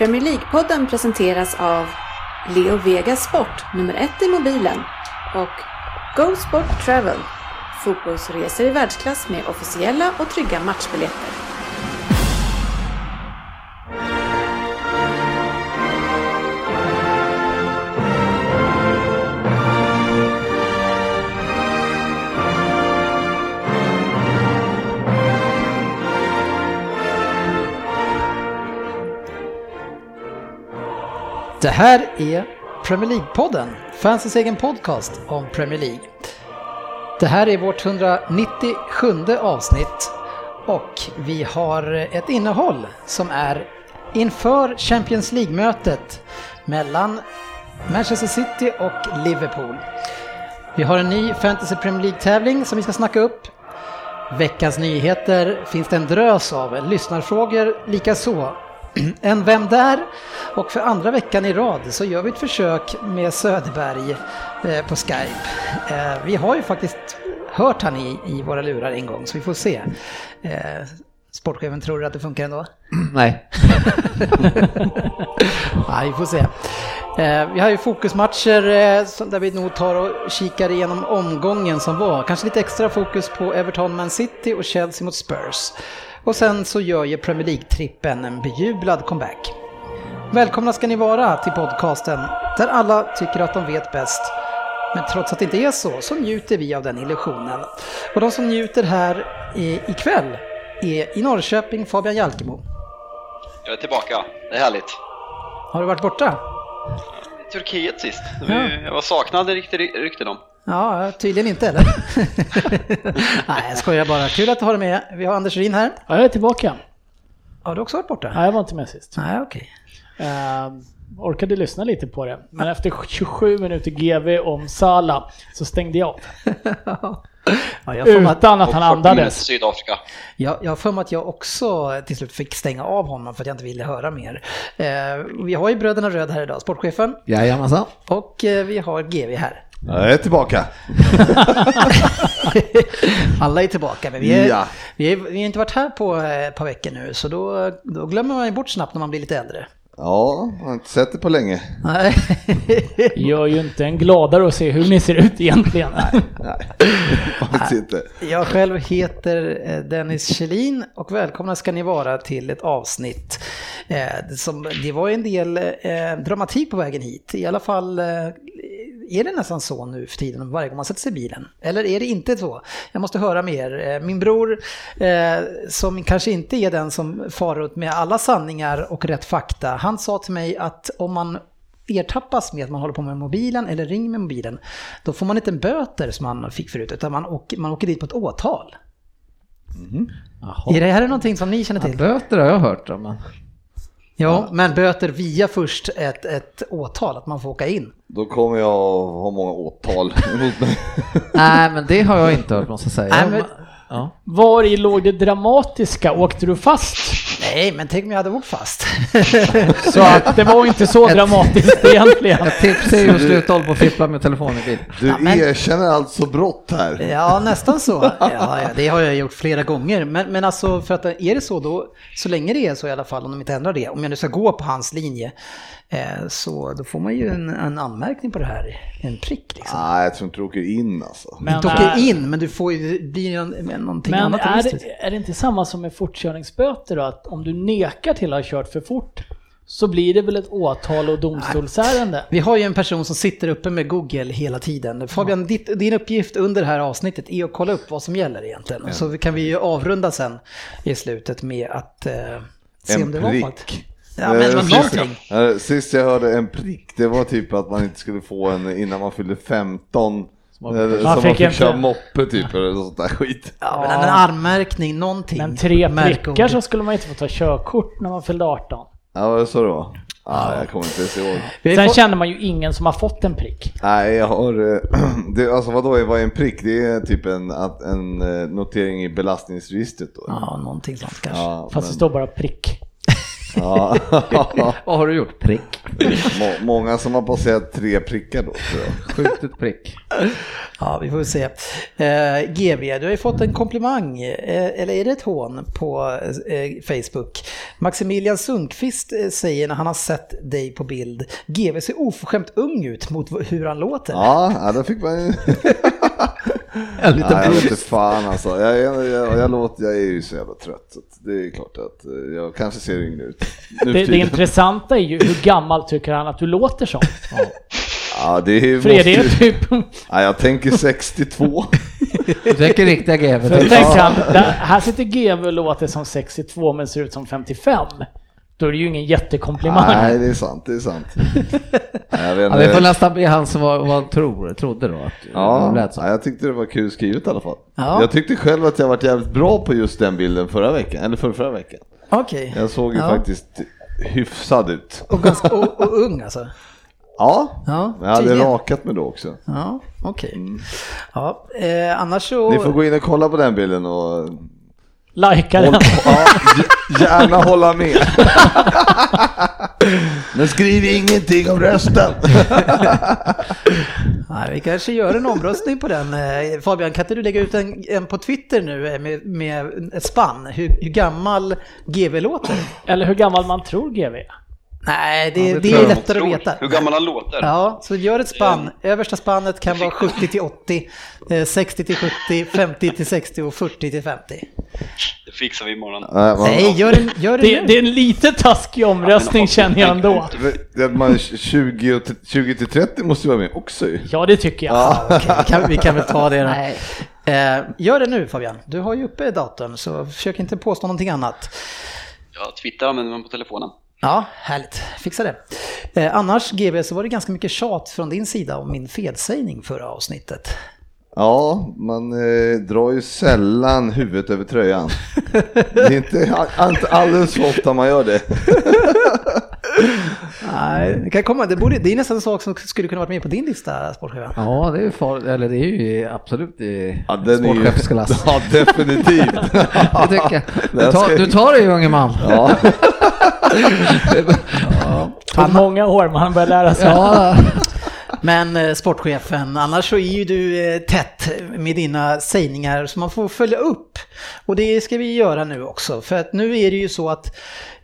Premier League-podden presenteras av Leo Vegas Sport, nummer ett i mobilen och Go Sport Travel, fotbollsresor i världsklass med officiella och trygga matchbiljetter. Det här är Premier League-podden, fansens egen podcast om Premier League. Det här är vårt 197 avsnitt och vi har ett innehåll som är inför Champions League-mötet mellan Manchester City och Liverpool. Vi har en ny Fantasy Premier League-tävling som vi ska snacka upp. Veckans nyheter finns det en drös av, lyssnarfrågor likaså en Vem där? Och för andra veckan i rad så gör vi ett försök med Söderberg eh, på Skype. Eh, vi har ju faktiskt hört han i, i våra lurar en gång så vi får se. Eh, sportchefen, tror du att det funkar ändå? Nej. Nej, vi får se. Vi har ju fokusmatcher där vi nog tar och kikar igenom omgången som var. Kanske lite extra fokus på Everton Man City och Chelsea mot Spurs. Och sen så gör ju Premier League-trippen en bejublad comeback. Välkomna ska ni vara till podcasten där alla tycker att de vet bäst. Men trots att det inte är så, så njuter vi av den illusionen. Och de som njuter här ikväll är i Norrköping Fabian Jalkemo. Jag är tillbaka, det är härligt. Har du varit borta? Turkiet sist. Ja. Jag var saknad rykten om. Ja, tydligen inte eller? Nej, jag skojar bara. Kul att du har dig med. Vi har Anders Rin här. Ja, jag är tillbaka. Har du också varit borta? Nej, jag var inte med sist. Nej, okej. Okay. Uh, ehm, orkade lyssna lite på det. Men efter 27 minuter GV om Sala så stängde jag av. ja, Utan att, att han andades. Sydafrika. Ja, jag har för mig att jag också till slut fick stänga av honom för att jag inte ville höra mer. Uh, vi har ju Bröderna Röd här idag, sportchefen. Jajamensan. Och uh, vi har GV här. Jag är tillbaka. Alla är tillbaka, men vi, är, ja. vi, är, vi har inte varit här på ett par veckor nu, så då, då glömmer man ju bort snabbt när man blir lite äldre. Ja, jag har inte sett det på länge. Nej. Gör ju inte en gladare att se hur ni ser ut egentligen. Nej, nej. inte. Jag själv heter eh, Dennis Kjellin och välkomna ska ni vara till ett avsnitt. Eh, som, det var en del eh, dramatik på vägen hit, i alla fall är det nästan så nu för tiden varje gång man sätter sig i bilen? Eller är det inte så? Jag måste höra mer. Eh, min bror, eh, som kanske inte är den som far runt med alla sanningar och rätt fakta, han sa till mig att om man ertappas med att man håller på med mobilen eller ringer med mobilen, då får man inte en böter som man fick förut, utan man åker, man åker dit på ett åtal. Mm. Är det här någonting som ni känner till? Ja, böter har jag hört om. Men... Ja, men böter via först ett, ett åtal, att man får åka in. Då kommer jag ha många åtal emot mig. Nej, men det har jag inte hört måste jag säga. Nej, men... ja. Var i låg det dramatiska? Åkte du fast? Nej, men tänk om jag hade åkt fast. så att det var inte så dramatiskt egentligen. Ett tips är ju att sluta hålla på och fippla med telefonen i bil. Du ja, men... erkänner alltså brott här? Ja, nästan så. Ja, ja, det har jag gjort flera gånger. Men, men alltså, för att är det så då, så länge det är så i alla fall, om de inte ändrar det, om jag nu ska gå på hans linje, eh, så då får man ju en, en anmärkning på det här, en prick liksom. Nej, jag tror inte du åker in alltså. Men, inte åker in, men du får ju, blir ju någonting men. Men är, är det inte samma som med fortkörningsböter då? Att om du nekar till att ha kört för fort så blir det väl ett åtal och domstolsärende. Vi har ju en person som sitter uppe med Google hela tiden. Fabian, ditt, din uppgift under det här avsnittet är att kolla upp vad som gäller egentligen. Ja. Så kan vi ju avrunda sen i slutet med att eh, se en om det var prick. Ja, men eh, sist, eh, sist jag hörde en prick, det var typ att man inte skulle få en innan man fyllde 15 man, man, man fick, fick inte... köra moppe typ eller sånt där skit. Ja, men en armärkning, någonting. Men tre prickar så skulle man inte få ta körkort när man fyllde 18. Ja, vad så då? Ah, jag kommer inte ens ihåg. Sen fått... känner man ju ingen som har fått en prick. Nej, jag har... Eh, det, alltså vadå, vad är en prick? Det är typ en, en eh, notering i belastningsregistret då. Ja, någonting sånt kanske. Ja, Fast men... det står bara prick. Ja. Vad har du gjort? Prick. Må, många som har passerat tre prickar då tror jag. Skjutit prick. Ja, vi får se. Eh, GV, du har ju fått en komplimang, eh, eller är det ett hån, på eh, Facebook. Maximilian Sundqvist eh, säger när han har sett dig på bild, GV ser oförskämt ung ut mot hur han låter. Ja, ja då fick man ju... En liten Nej, jag vet inte fan alltså. Jag, jag, jag, jag, låter, jag är ju så jävla trött. Så det är klart att eh, jag kanske ser yngre ut. Det, det intressanta är ju hur gammal tycker han att du låter som? Ja, det är, För är det måste typ... Ja, jag tänker 62. Du tänker riktiga han, där, här sitter GW och låter som 62 men ser ut som 55. Då är det ju ingen jättekomplimang. Nej, det är sant, det är sant. Nej, Ja, vi får inte. nästan be han som var, han tror, trodde då. Att Ja, det lät så. ja, jag tyckte det var kul skrivet i alla fall. Ja. Jag tyckte själv att jag varit jävligt bra på just den bilden förra veckan, eller förra, förra veckan. Okej. Jag såg ju Ja. faktiskt hyfsad ut. Och, ganska, och, och ung alltså? Ja, Ja, jag hade tydligen. rakat mig då också. Ja, okej. Ja, eh, annars så... Ni får gå in och kolla på den bilden och Lajka den. ja, gärna hålla med. Men skriv ingenting om rösten. Nej, vi kanske gör en omröstning på den. Eh, Fabian, kan inte du lägga ut en, en på Twitter nu eh, med, med ett spann? Hur, hur gammal GV låter? Eller hur gammal man tror GW är. Nej, det, Ja, det det är lättare att veta. hur gammal han låter. Ja, så gör ett spann. Översta spannet kan vara 70 till 80, eh, 60 till 70, 50 till 60 och 40 till 50. Det fixar vi imorgon. Nej, gör en, gör Det, nu. det är en lite taskig omröstning känner jag ändå. det- att man 20, och t- 20 till 30 måste ju vara med också ju. Ja, det tycker jag. Ja, okej, vi, kan, vi kan väl ta det då. Nej. Eh, gör det nu Fabian, du har ju uppe datorn så försök inte påstå någonting annat. Ja, Twitter använder man på telefonen. Ja, härligt. Fixa det. Eh, annars GB så var det ganska mycket tjat från din sida om min felsägning förra avsnittet. Ja, man eh, drar ju sällan huvudet över tröjan. Det är inte, inte alldeles för ofta man gör det. Nej, det kan komma. Det, borde, det är nästan en sak som skulle kunna varit med på din lista, sportchef. Ja, det är ju farligt, eller det är ju absolut i Ja, är ju, sportchefsklass. ja, definitivt. Det tycker jag. Du tar, du tar det ju unge man. Ja, tog många år, men han börjar lära sig. Ja, Men eh, sportchefen, annars så är ju du eh, tätt med dina sägningar så man får följa upp. Och det ska vi göra nu också. För att nu är det ju så att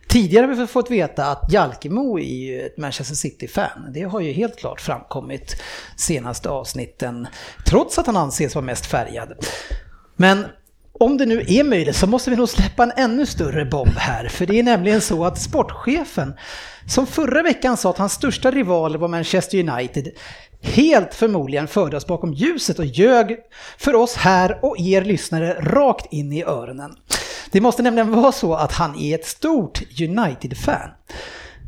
tidigare har vi fått veta att Jalkemo är ju ett Manchester City-fan. Det har ju helt klart framkommit senaste avsnitten. Trots att han anses vara mest färgad. Men om det nu är möjligt så måste vi nog släppa en ännu större bomb här. För det är nämligen så att sportchefen, som förra veckan sa att hans största rival var Manchester United, helt förmodligen förde oss bakom ljuset och ljög för oss här och er lyssnare rakt in i öronen. Det måste nämligen vara så att han är ett stort United-fan.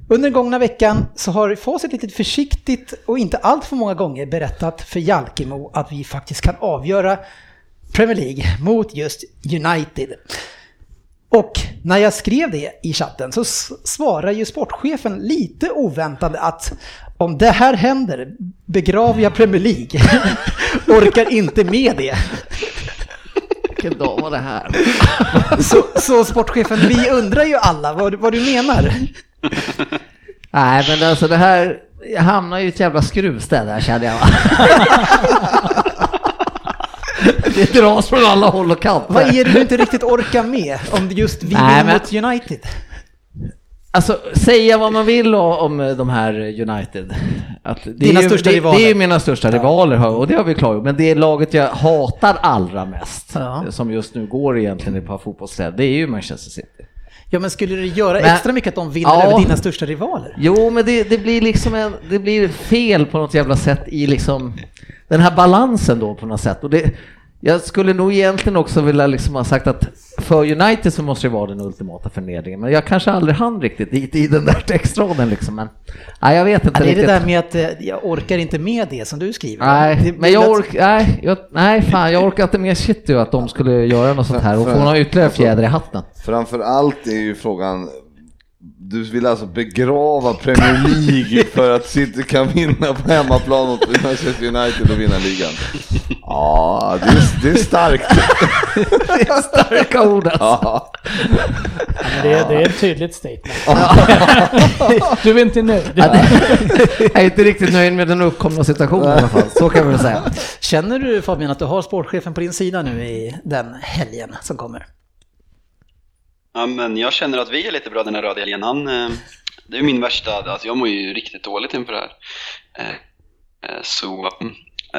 Under den gångna veckan så har Facit lite försiktigt och inte allt för många gånger berättat för Jalkemo att vi faktiskt kan avgöra Premier League mot just United. Och när jag skrev det i chatten så svarar ju sportchefen lite oväntat att om det här händer begraver jag Premier League. Orkar inte med det. vilken dag var det här? Så, så sportchefen, vi undrar ju alla vad, vad du menar. Nej, men alltså det här, jag hamnar ju i ett jävla skruvstäd här känner jag? Det dras från alla håll och kanter. Vad är det du inte riktigt orkar med om just vi Nej, men- mot United? Alltså, säga vad man vill om de här United. Att det Dina är ju, största det, rivaler. Det är ju mina största rivaler har- och det har vi klargjort. Men det laget jag hatar allra mest, Ja. som just nu går egentligen i ett par fotbollsstäder, det är ju Manchester City. Ja men skulle det göra Men- extra mycket att de vinner Ja. över dina största rivaler? Jo, men det, det blir liksom en, det blir fel på något jävla sätt i liksom den här balansen då på något sätt. Och det, jag skulle nog egentligen också vilja liksom ha sagt att för United så måste det vara den ultimata förnedringen. Men jag kanske aldrig hann riktigt dit i den där textraden liksom. Men nej, jag vet inte Ja, det är det riktigt. där med att eh, jag orkar inte med det som du skriver. Nej, det, men jag orkar, nej, jag, nej fan jag orkar inte med shit ju att de skulle göra något sånt här och få någon ytterligare fjäder i hatten. framför allt är ju frågan, du vill alltså begrava Premier League för att City kan vinna på hemmaplan mot Manchester United och vinna ligan? Ja, det är, det är starkt. Det är starka ord alltså. Ja. Det, det är ett tydligt statement. du är inte nöjd. Jag är inte riktigt nöjd med den uppkomna situationen i alla fall, så kan vi väl säga. Känner du Fabian att du har sportchefen på din sida nu i den helgen som kommer? Ja, men jag känner att vi är lite bra den här röda älgen. Han, eh, det är min värsta, alltså jag mår ju riktigt dåligt inför det här. Eh, eh, Så mm,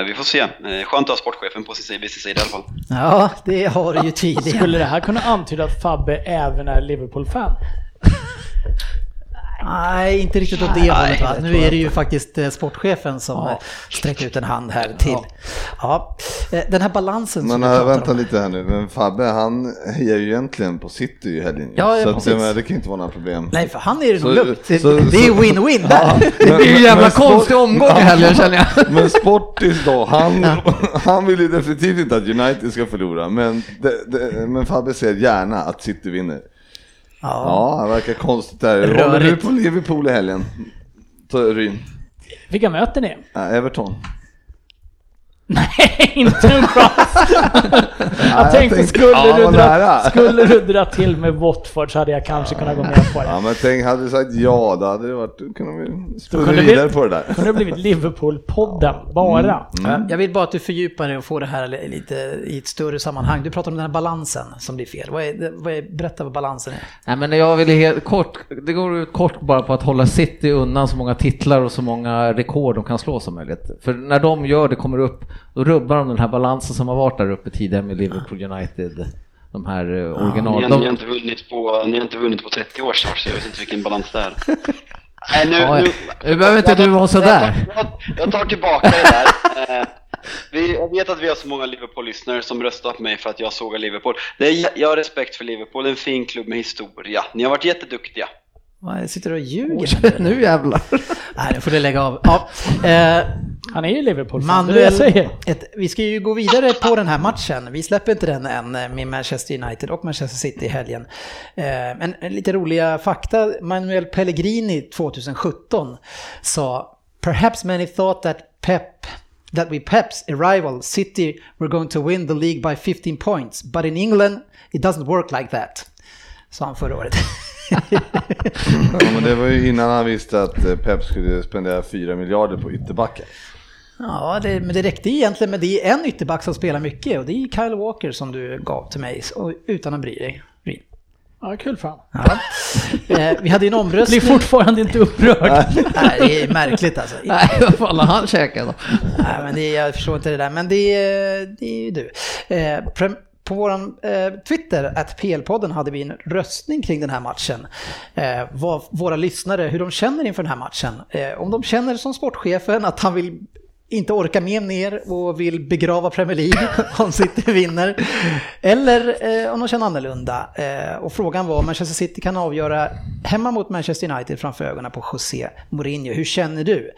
vi får se. Skönt att ha sportchefen på sin sida, vid sin sida i alla fall. Ja, det har du ju tidigare. Skulle det här kunna antyda att Fabbe även är Liverpool-fan? Nej, inte riktigt åt det Nej, hållet va? det Nu är det ju faktiskt eh, sportchefen som Ja. ja. sträcker ut en hand här till. Ja. eh, Den här balansen som Men pratar vänta om. lite här nu, men Fabbe han hejar ju egentligen på City i helgen. Ja, ja, så att, men, det kan ju inte vara några problem. Nej, för han är det nog lugnt. Det, så- det är win-win där. Det blir ju en jävla Men konstig omgång i helgen känner jag. Men Sportis då, han, han vill ju definitivt inte att United ska förlora. Men, det, det, men Fabbe säger gärna att City vinner. Ja. Det verkar konstigt där. Håller du på Liverpool i helgen? Ryn? Vilka möter ni? Everton. Nej, inte en chans! jag tänkte, skulle, Ja, du dra, skulle du dra till med Watford så hade jag kanske kunnat gå med på det. Ja men tänk, hade du sagt ja då hade det varit, kunde vi vi- vidare på det där. kunde det blivit Liverpool-podden, bara. Ja, Jag vill bara att du fördjupar dig och får det här lite i ett större sammanhang. Du pratar om den här balansen som blir fel. Vad är, det- vad är, berätta vad balansen är. Nej men jag vill helt kort, det går ut kort bara på att hålla City undan så många titlar och så många rekord de kan slå som möjligt. För när de gör det, kommer upp, då rubbar de den här balansen som har varit där uppe tidigare med Liverpool United. De här eh, original... Ni, har- ni, har inte vunnit på, ni har inte vunnit på 30 år snart så jag vet inte vilken balans det är. Nej, nu, Ja, nu, nu behöver inte du vara sådär. Jag, jag, jag tar tillbaka det där. Eh, vi, jag vet att vi har så många Liverpool-lyssnare som röstar på mig för att jag sågar Liverpool. Det är, jag har respekt för Liverpool, det är en fin klubb med historia. Ni har varit jätteduktiga. Vad, Sitter du och ljuger? nu jävlar. Nej, nu får du lägga av. Ja. Eh, Han är ju Liverpool-fan, det är det jag säger. ett, vi ska ju gå vidare på den här matchen. Vi släpper inte den än eh, med Manchester United och Manchester City i helgen. Eh, men en lite roliga fakta. Manuel Pellegrini 2017 sa “Perhaps many thought that Pep that with Pep's arrival City were going to win the League by 15 points, but in England it doesn't work like that”. Sa han förra året. Ja, men det var ju innan han visste att eh, Pep skulle spendera 4 miljarder på ytterbackar. Ja, det, men det räckte egentligen med det är en ytterback som spelar mycket och det är Kyle Walker som du gav till mig och, utan att bry dig. Ja, kul honom. Ja. Eh, vi hade ju en Blir omröstning. fortfarande inte upprörd. Nej, det är märkligt alltså. Nej, vad fan har han käkat då? Nej, men det, jag förstår inte det där, men det, är- det är ju du. Eh, på vår eh, Twitter, att PL-podden, hade vi en röstning kring den här matchen. Eh, vad våra lyssnare, hur de känner inför den här matchen. Eh, om de känner som sportchefen att han vill inte orkar med ner och vill begrava Premier League om City vinner. Eller eh, om de känner annorlunda. Eh, och frågan var om Manchester City kan avgöra hemma mot Manchester United framför ögonen på José Mourinho. Hur känner du?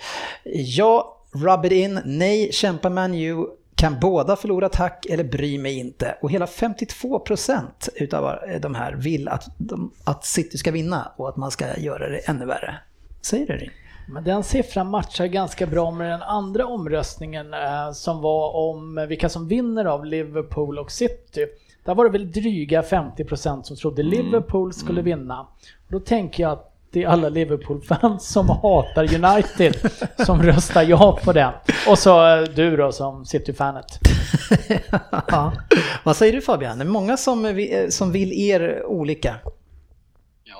Ja, rub it in. Nej, kämpa Man U. Kan båda förlora tack eller bry mig inte? Och hela 52% utav eh, de här vill att, de, att City ska vinna och att man ska göra det ännu värre. Säger du det? Men den siffran matchar ganska bra med den andra omröstningen eh, som var om vilka som vinner av Liverpool och City. Där var det väl dryga 50% som trodde Liverpool skulle vinna. Och då tänker jag att det är alla Liverpool-fans som hatar United som röstar ja på den. Och så eh, du då som City-fanet. ja. Vad säger du Fabian? Det är många som, vi- som vill er olika.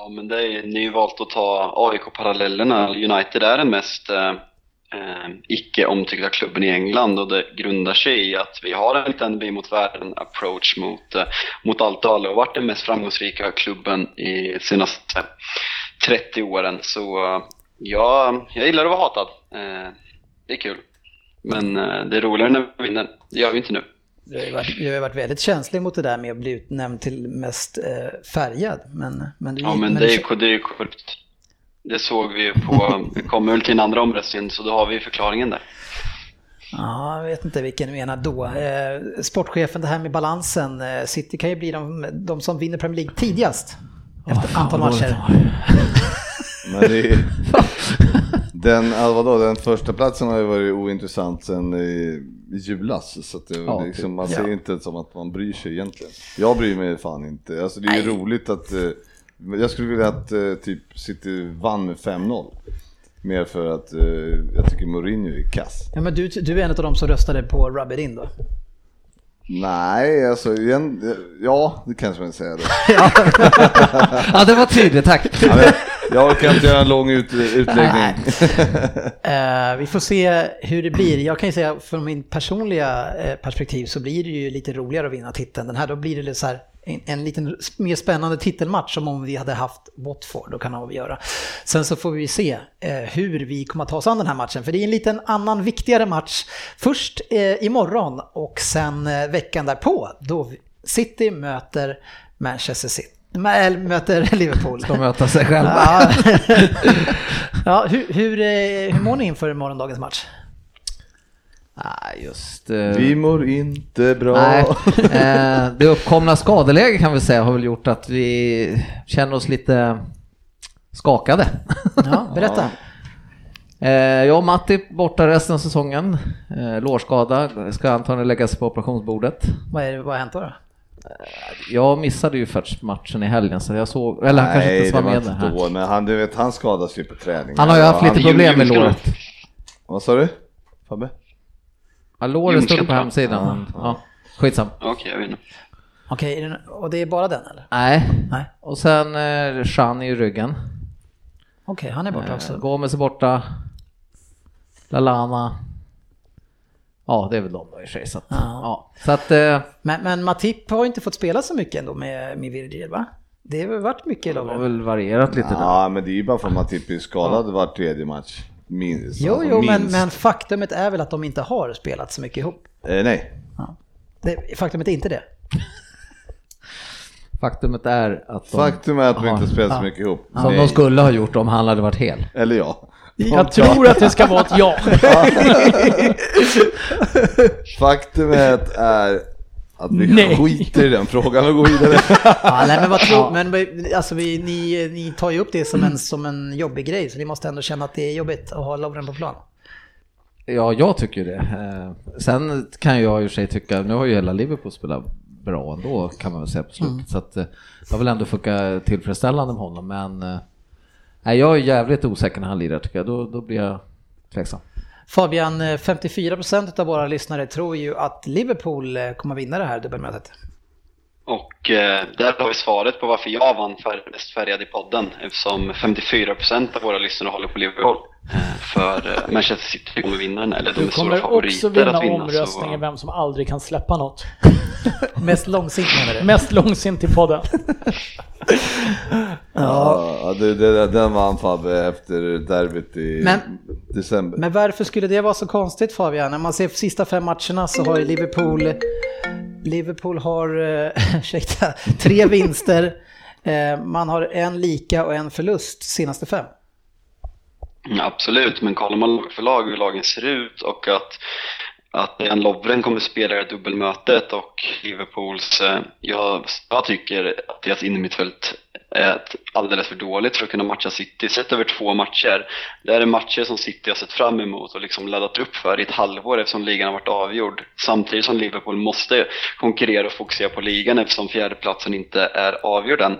Ja, men det är, ni har ju valt att ta AIK-parallellerna. United är den mest eh, eh icke omtyckta klubben i England och det grundar sig i att vi har en liten vi mot världen approach mot, eh, mot allt och alla och varit den mest framgångsrika klubben i senaste 30 åren. Så eh, ja, jag gillar att vara hatad. Eh, det är kul. Men eh, det är roligare när vi vinner. Det gör vi inte nu. Du har varit, du har varit väldigt känslig mot det där med att bli utnämnd till mest eh, färgad. Men, men, du, Ja, men det är ju det är ju korrupt. Det såg vi ju på, vi kommer väl till en andra omröstning så då har vi förklaringen där. Ja, jag vet inte vilken du menar då. Eh, sportchefen, det här med balansen. Eh, City kan ju bli de, de som vinner Premier League tidigast. Efter fan, antal matcher. Men det är, den, ja, vadå, den första platsen har ju varit ointressant sen i, julas. Så att det, Ja, liksom, man typ. ser Ja. inte som att man bryr sig egentligen. Jag bryr mig fan inte. Alltså, det är ju roligt att, eh, jag skulle vilja att eh, typ City vann med 5-0. Mer för att eh, jag tycker Mourinho är kass. Ja, men du, du är en av de som röstade på Rub It In då? Nej, alltså igen, ja, det kanske man säger då. Ja, det var tydligt, tack. Ja, men Jag orkar inte göra en lång ut, utläggning. Eh, vi får se hur det blir. Jag kan ju säga från min personliga eh, perspektiv så blir det ju lite roligare att vinna titeln. Den här då blir det lite så här en, en liten mer spännande titelmatch som om vi hade haft Watford, då kan avgöra. Sen så får vi se eh, hur vi kommer att ta oss an den här matchen, för det är en liten annan viktigare match. Först eh, imorgon och sen eh, veckan därpå då City möter Manchester City. Mä- Möter Liverpool. De möter sig själva. Ja, ja hur, hur, eh, hur mår ni inför morgondagens match? Nej, just... eh, Vi mår inte bra. Nej, eh, det uppkomna skadeläget kan vi säga har väl gjort att vi känner oss lite skakade. Ja, berätta. Eh, jag och Matti borta resten av säsongen. Eh, lårskada, ska antagligen läggas på operationsbordet. Vad, är, det- vad har hänt då? då? Jag missade ju först matchen i helgen så jag såg, eller han kanske Nej, inte det var var med inte då, men han, du vet, han skadas ju på träning. Han har ju haft lite problem med låret. Vad sa du? Fabbe? Ja, låret stod på hemsidan. Ja, skitsam. Okej, jag vet inte. Okej, det- och det är bara den eller? Nej, Nej. och sen eh, Jean i ryggen. Okej, han är borta Eh, också. Gomes är borta. Lalana. Ja, det är väl de då i och för sig. Så att, Ja. ja. så att eh, Men, men Matip har inte fått spela så mycket ändå med, med Virgil va? Det har väl varit mycket i det har väl varierat lite där. Ja, men det är ju bara för att Matip är skadad var tredje match. Minst, Jo, alltså jo, men, minst. men faktumet är väl att de inte har spelat så mycket ihop. Eh, nej. Ja. Det, faktumet är inte det. Faktumet är att de, Faktum är att de inte spelar så Ja. mycket ihop. som Nej. de skulle ha gjort om han hade varit hel. Eller ja. Jag tror att det ska vara ett ja. Faktumet är att vi Nej. skiter i den frågan och går vidare. Ja, nej, men vad tror, men alltså, vi, ni, ni tar ju upp det som en, som en jobbig grej, så ni måste ändå känna att det är jobbigt att ha Lovren på plan. Ja, jag tycker det. Eh, Sen kan jag i och för sig tycka, nu har ju hela Liverpool spelat bra ändå kan man väl säga på slutet. Så att eh, jag vill ändå funka tillfredsställande med honom. Men eh, nej, jag är jävligt osäker när han lirar tycker jag. Då, då blir jag tveksam. Fabian, eh, 54% av våra lyssnare tror ju att Liverpool eh, kommer vinna det här dubbelmötet. Och eh, där har vi svaret på varför jag vann fär, mest färgad i podden eftersom 54% av våra lyssnare håller på Liverpool. Eh, för eh, Manchester City kommer vinna den, eller de Du är stora kommer också favoriter vinna att vinna. omröstningen vem som aldrig kan släppa något. Mest långsint menar du? Mest långsint i podden. Ja, det, det, den vann Fabbe efter derbyt i Men- december. Men varför skulle det vara så konstigt Fabian? När man ser sista fem matcherna så har ju Liverpool Liverpool har eh, ursäkta, tre vinster. Eh, man har en lika och en förlust senaste fem. Absolut, men kollar man lag för lag hur lagen ser ut och att, att Jan Lovren kommer spela i dubbelmötet och Liverpools, eh, jag, jag tycker att deras innermittfält är ett- alldeles för dåligt för att kunna matcha City. Sett över två matcher, det här är matcher som City har sett fram emot och liksom laddat upp för i ett halvår eftersom ligan har varit avgjord. Samtidigt som Liverpool måste konkurrera och fokusera på ligan eftersom fjärdeplatsen inte är avgjord än.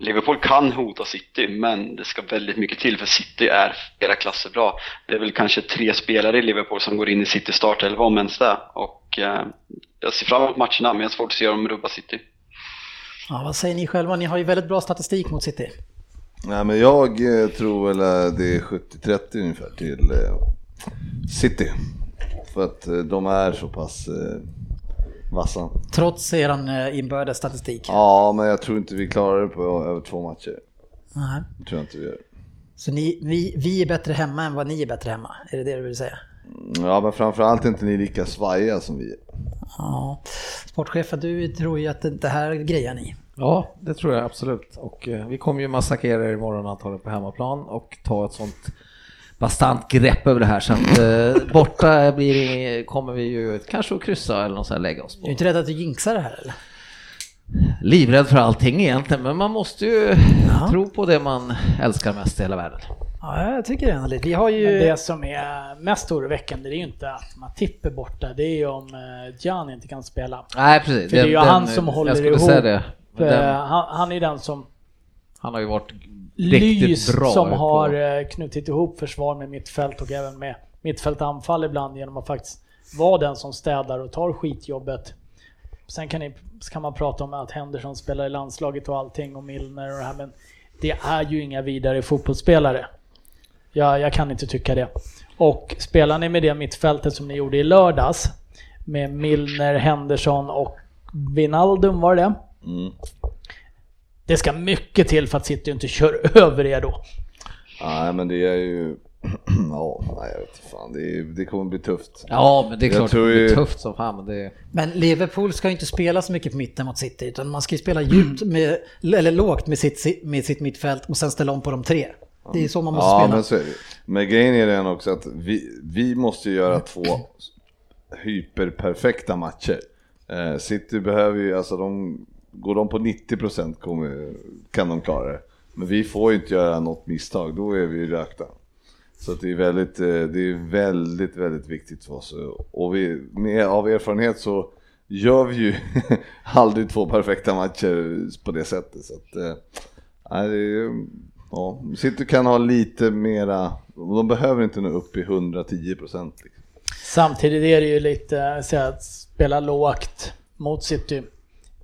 Liverpool kan hota City, men det ska väldigt mycket till för City är flera klasser bra. Det är väl kanske tre spelare i Liverpool som går in i City startelva om ens det. Och eh, jag ser fram emot matcherna, men jag har svårt att se dem rubba City. Ja, vad säger ni själva? Ni har ju väldigt bra statistik mot City. Nej, men jag eh, tror väl det är 70-30 ungefär till eh, City. För att eh, de är så pass vassa. Trots eh, inbördes statistik. Ja, men jag tror inte vi klarar det på över två matcher. Nej. Det tror jag inte vi gör. Så ni, vi, vi är bättre hemma än vad ni är bättre hemma? Är det det du vill säga? Ja, men framförallt är inte ni lika svajiga som vi är. Ja. Sportchefen, du tror ju att det, här grejar ni. Ja, det tror jag absolut. Och eh, vi kommer ju massakrera er imorgon antagligen på hemmaplan och ta ett sånt bastant grepp över det här. Så att eh, borta blir kommer vi ju kanske att kryssa eller något sånt här lägga oss Är på. du inte rädd att du jinxar det här eller? Livrädd för allting egentligen, men man måste ju tro på det man älskar mest i hela världen. Ja, jag tycker det ändå lite. Vi har ju... Men det som är mest oroväckande det är ju inte att Matip är borta, det är ju om eh, Gian inte kan spela. Nej, precis. För det är ju han som håller jag skulle ihop. Säga det. Eh, Den, Han, han är den som han har ju varit riktigt Lys bra som på- har eh, knutit ihop försvar med mittfält och även med mittfältanfall ibland genom att faktiskt vara den som städar och tar skitjobbet sen kan, ni, kan man prata om att Henderson spelar i landslaget och allting och Milner och det här men det är ju inga vidare fotbollsspelare. Jag, jag kan inte tycka det. Och spelar ni med det mittfältet som ni gjorde i lördags med Milner, Henderson och Wijnaldum var det Mm. Det ska mycket till för att City inte kör över er då. Nej men det är ju, ja, nej jag vet inte fan, det, är, det kommer bli tufft. Ja, men det är Jag klart det blir ju- tufft som fan. Men det... Men Liverpool ska ju inte spela så mycket på mitten mot City, utan man ska ju spela djupt med, eller lågt med sitt, med sitt mittfält och sen ställa om på de tre. Det är så man måste Ja spela. men så Men grejen är den också att vi, vi måste göra två hyperperfekta matcher. Eh, City behöver ju, alltså de, går de på 90% kommer, kan de klara det. Men vi får ju inte göra något misstag, då är vi ju rökta. Så det är väldigt, eh, det är väldigt, väldigt viktigt för oss. Och vi, med, av erfarenhet så gör vi ju aldrig två perfekta matcher på det sättet. Så att, eh, nej, det är, ja, City kan ha lite mera, de behöver inte nå upp i 110 procent. Liksom. Samtidigt är det ju lite så att spela lågt mot City.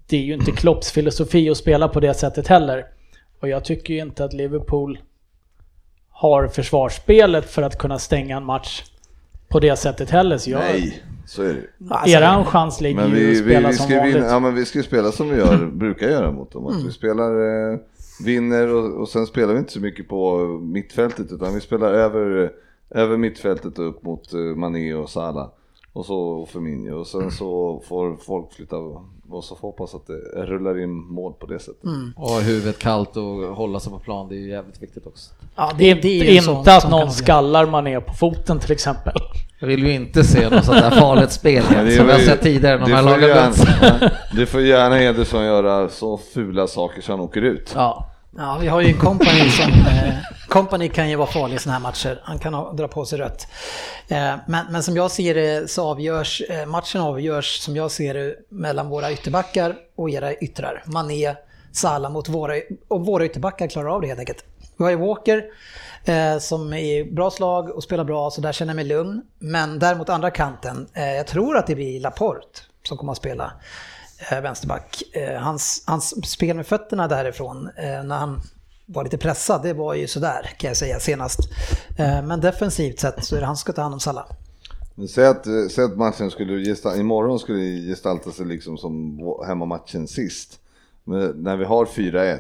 Det är ju inte Klopps filosofi att spela på det sättet heller. Och jag tycker ju inte att Liverpool har försvarsspelet för att kunna stänga en match på det sättet heller. Så jag, Nej, så är det ju. Alltså, eran chans ligger ju vi, att vi, spela vi, som ska vanligt. vinna, ja, men vi ska ju spela som vi gör, brukar göra mot dem. Mm. Att vi spelar, eh, vinner och, och sen spelar vi inte så mycket på mittfältet utan vi spelar över, över mittfältet och upp mot eh, Mané och Salah. Och så Firmino och sen så får folk flytta och så får hoppas att det rullar in mål på det sättet. Mm. Och ha huvudet kallt och hålla sig på plan, det är ju jävligt viktigt också. Ja, Det är, ju en inte sån att någon skallar man är på foten till exempel. Jag vill ju inte se något sånt där farligt spel det som vi har sett tidigare när de det här får lagen gärna- möts. Det får gärna Ederson göra så fula saker så han åker ut. Ja. Ja, vi har ju en kompani som... Eh, company kan ju vara farlig i sådana här matcher. Han kan ha, dra på sig rött. Eh, men, men som jag ser det så avgörs, eh, matchen avgörs som jag ser det mellan våra ytterbackar och era yttrar. Mané, Salah mot våra, och våra ytterbackar klarar av det helt enkelt. Vi har ju Walker eh, som är i bra slag och spelar bra så där känner jag mig lugn. Men däremot andra kanten, eh, jag tror att det blir Laporte som kommer att spela Eh, vänsterback. Eh, hans, hans spel med fötterna därifrån eh, när han var lite pressad, det var ju sådär kan jag säga senast. Men defensivt sett så är det han som ska ta hand om Salah. Säg att, säg att matchen skulle gestalta, imorgon skulle gestalta sig liksom som hemmamatchen sist. Men när vi har 4-1.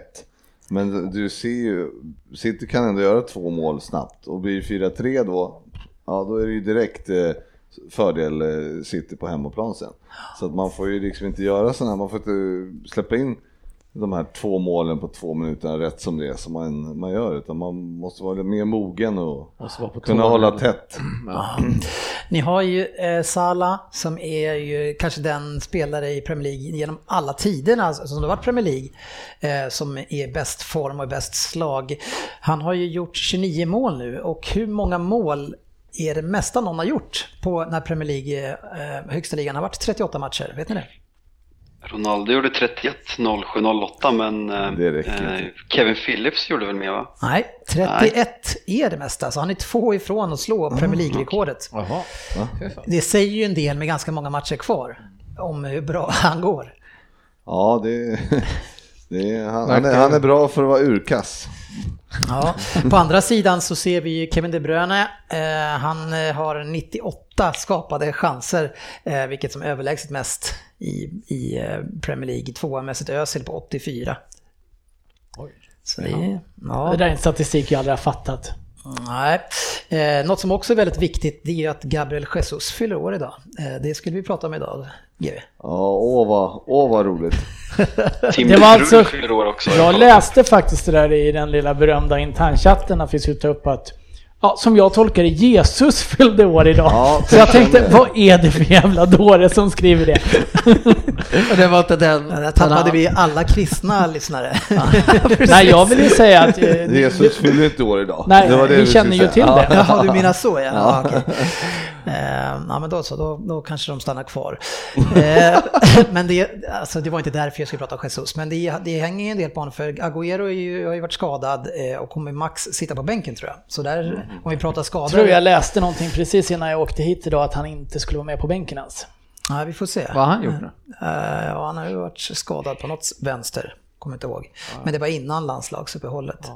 Men du ser ju, City kan ändå göra två mål snabbt och blir det 4-3 då, ja då är det ju direkt eh, fördel eh, City på hemmaplan sen. Så att man får ju liksom inte göra sådana här, man får inte släppa in de här två målen på två minuter rätt som det är som man, man gör utan man måste vara mer mogen och kunna hålla tätt. Ni har ju eh, Salah som är ju kanske den spelare i Premier League genom alla tiderna alltså, som det varit Premier League eh, som är bäst form och bäst slag. Han har ju gjort 29 mål nu och hur många mål är det mesta någon har gjort på när Premier League, eh, högsta ligan har varit 38 matcher? Vet ni det? Ronaldo gjorde 31, 07, 08 men eh, eh. Kevin Phillips gjorde väl mer va? Nej, 31 är det mesta, så han är två ifrån att slå Premier League-rekordet. Jaha. Det säger ju en del med ganska många matcher kvar om hur bra han går. Ja, det, det är, han, han, är, han är bra för att vara urkass. Ja, på andra sidan så ser vi Kevin De Bruyne. Eh, han eh, har 98 skapade chanser, eh, vilket som överlägset mest i, i eh, Premier League. Tvåa med sitt Özil på 84. Så det, är- ja. Det där är en statistik jag aldrig har fattat. Nej. Eh, något som också är väldigt viktigt det är ju att Gabriel Jesus fyller år idag. Eh, det skulle vi prata om idag, GW. Ja, åh vad, åh vad roligt. Tim Det var alltså- fyller år också. Jag läste faktiskt det där i den lilla berömda internchatten att vi skulle ta upp att Ja, som jag tolkar det, Jesus fyllde år idag. Ja, så jag tänkte, vad är det för jävla dåre som skriver det? Och det var inte den... Ja, Där tappade vi alla kristna lyssnare. Nej, jag vill ju säga att... eh, Jesus fyller inte år idag. Nej, Det var det vi skulle känner ju till Ja. det. Jaha, du menar så ja. ja. okej. Eh, ja men då så, då, då kanske de stannar kvar. Eh, men det, alltså, det var inte därför jag skulle prata om Jesus, men det, det hänger ju en del på honom för Agüero ju, har ju varit skadad eh, och kommer max sitta på bänken tror jag. Så där, om vi pratar skador. tror jag läste någonting precis innan jag åkte hit idag att han inte skulle vara med på bänken ens. Ja, vi får se. Vad har han gjort nu? Eh, ja, han har ju varit skadad på något vänster, kommer inte ihåg. Men det var innan landslagsuppehållet.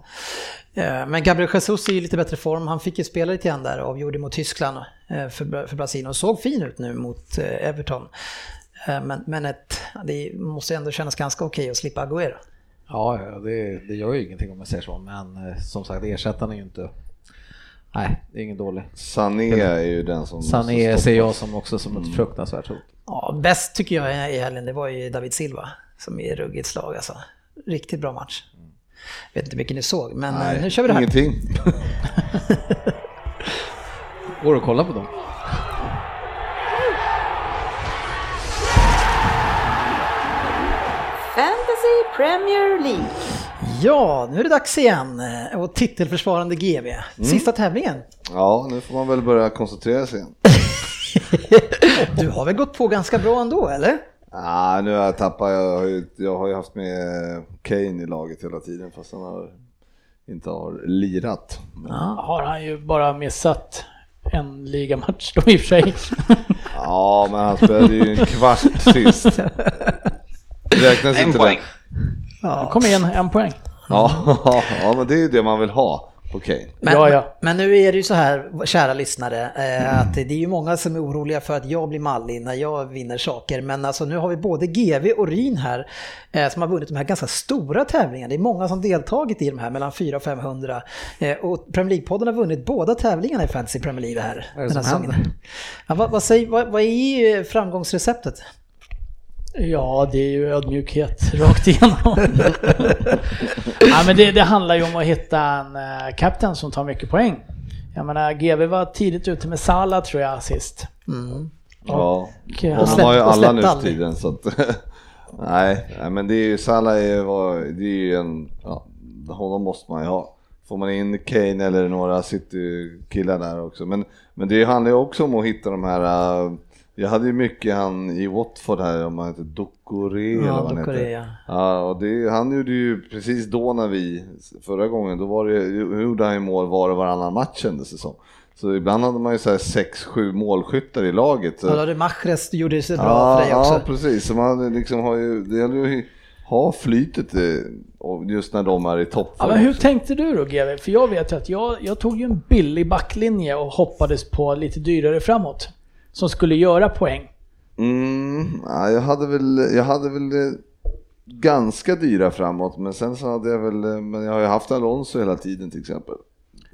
Eh, Men Gabriel Jesus är i lite bättre form. Han fick ju spela lite grann där avgjorde mot Tyskland eh, för, för Brasilien och såg fin ut nu mot eh, Everton. Men, men ett, det måste ändå kännas ganska okej att slippa Agüero. Ja, ja det, det gör ju ingenting om jag säger så, men som sagt ersättaren är ju inte... Nej, det är ingen dålig. Sané är ju den som Sané ser jag som också som ett fruktansvärt hot. Ja, bäst tycker jag i helgen, det var ju David Silva som är ruggigt slag alltså. Riktigt bra match. Vet inte hur mycket ni såg, men eh, Nej, nu kör vi det här. Ingenting. Går att kolla på dem? Fantasy Premier League. Ja, nu är det dags igen. eh, Och titelförsvarande GV. Sista tävlingen. Ja, nu får man väl börja koncentrera sig igen. Du har väl gått på ganska bra ändå, eller? Ah, nu har jag tappat, jag har, ju, jag har ju haft med Kane i laget hela tiden fast han har, inte har lirat. Men, Har han ju bara missat en ligamatch då i och för sig. ja, men han spelade ju en kvart sist. Räknas En inte poäng. Ja. Kom igen, en poäng. Ja, ja, men det är ju det man vill ha Kane. Men, Ja, ja. men nu är det ju så här, kära lyssnare, eh, att det är ju många som är oroliga för att jag blir mallig när jag vinner saker. Men alltså nu har vi både GV och Ryn här eh, som har vunnit de här ganska stora tävlingarna. Det är många som deltagit i de här, mellan 400 och 500. Eh, och Premier League-podden har vunnit båda tävlingarna i Fantasy Premier League här. Vad är det den här som säsongen. händer? Ja, vad, vad, säger, vad, vad är framgångsreceptet? Ja, det är ju ödmjukhet rakt igenom. ja, men det, det handlar ju om att hitta en uh, kapten som tar mycket poäng. Jag menar, GV var tidigt ute med Sala tror jag sist. Mm. Ja, Och, eh, honom släpp- har ju och alla nu för tiden så att, nej, nej, men det är ju, Salah är, det är ju en, ja, honom måste man ju ha. Får man in Kane eller några City-killar där också. Men, men det handlar ju också om att hitta de här, äh, jag hade ju mycket han i Watford här, om han heter Dokore eller vad han heter. ja. Ja, och det, han gjorde ju precis då när vi, förra gången, då var det, gjorde han ju mål var och varannan match kändes det som. Så ibland hade man ju så här 6-7 målskyttar i laget. Så, Ja, då hade Mahrez gjorde så bra för dig också. Ja, precis. Så man liksom har ju, det gäller ju att ha flytet eh, just när de är i Ja, toppform. men hur tänkte du då GV? För jag vet ju att jag, jag tog ju en billig backlinje och hoppades på lite dyrare framåt. Som skulle göra poäng. Mm, ja, jag hade väl, jag hade väl eh, ganska dyra framåt, men sen så hade jag väl, eh, men jag har ju haft Alonso hela tiden till exempel.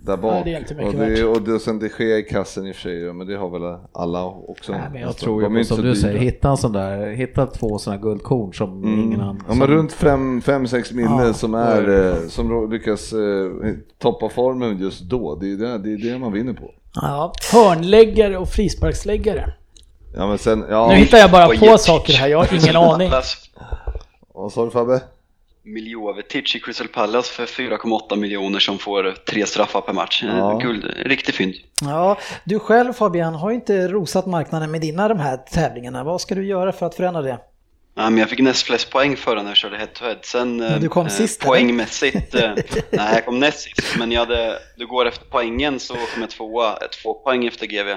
Där bak. Ja, det är inte mycket och, det, värt. och det, och sen det sker i kassen i och för sig, men det har väl alla också. Nej, men jag nästan. tror ju på, som så du dyra. säger, hitta en sån där, hitta två sådana guldkorn som Mm. ingen annan. Ja men runt 5-6 mille Ja, som är, eh, som lyckas eh, toppa formen just då. Det är det, det, är det man vinner på. Ja. Hörnläggare och frisparksläggare. Ja men sen, ja. Nu hittar jag bara på Jet- saker här, jag har ingen aning. Vad sa du Fabbe? Miljovetic i Crystal Palace för 4,8 miljoner som får tre straffar per match. Eh, Ja. Guld, riktig fynd. Ja, du själv Fabian har ju inte rosat marknaden med dina de här tävlingarna. Vad ska du göra för att förändra det? Ja, men jag fick näst flest poäng förra när jag körde head to head. Sen Men du kom eh, sist, eller? poängmässigt, eh, nej jag kom näst sist. Men jag hade, du går efter poängen så kom jag tvåa, eh, två poäng efter GV.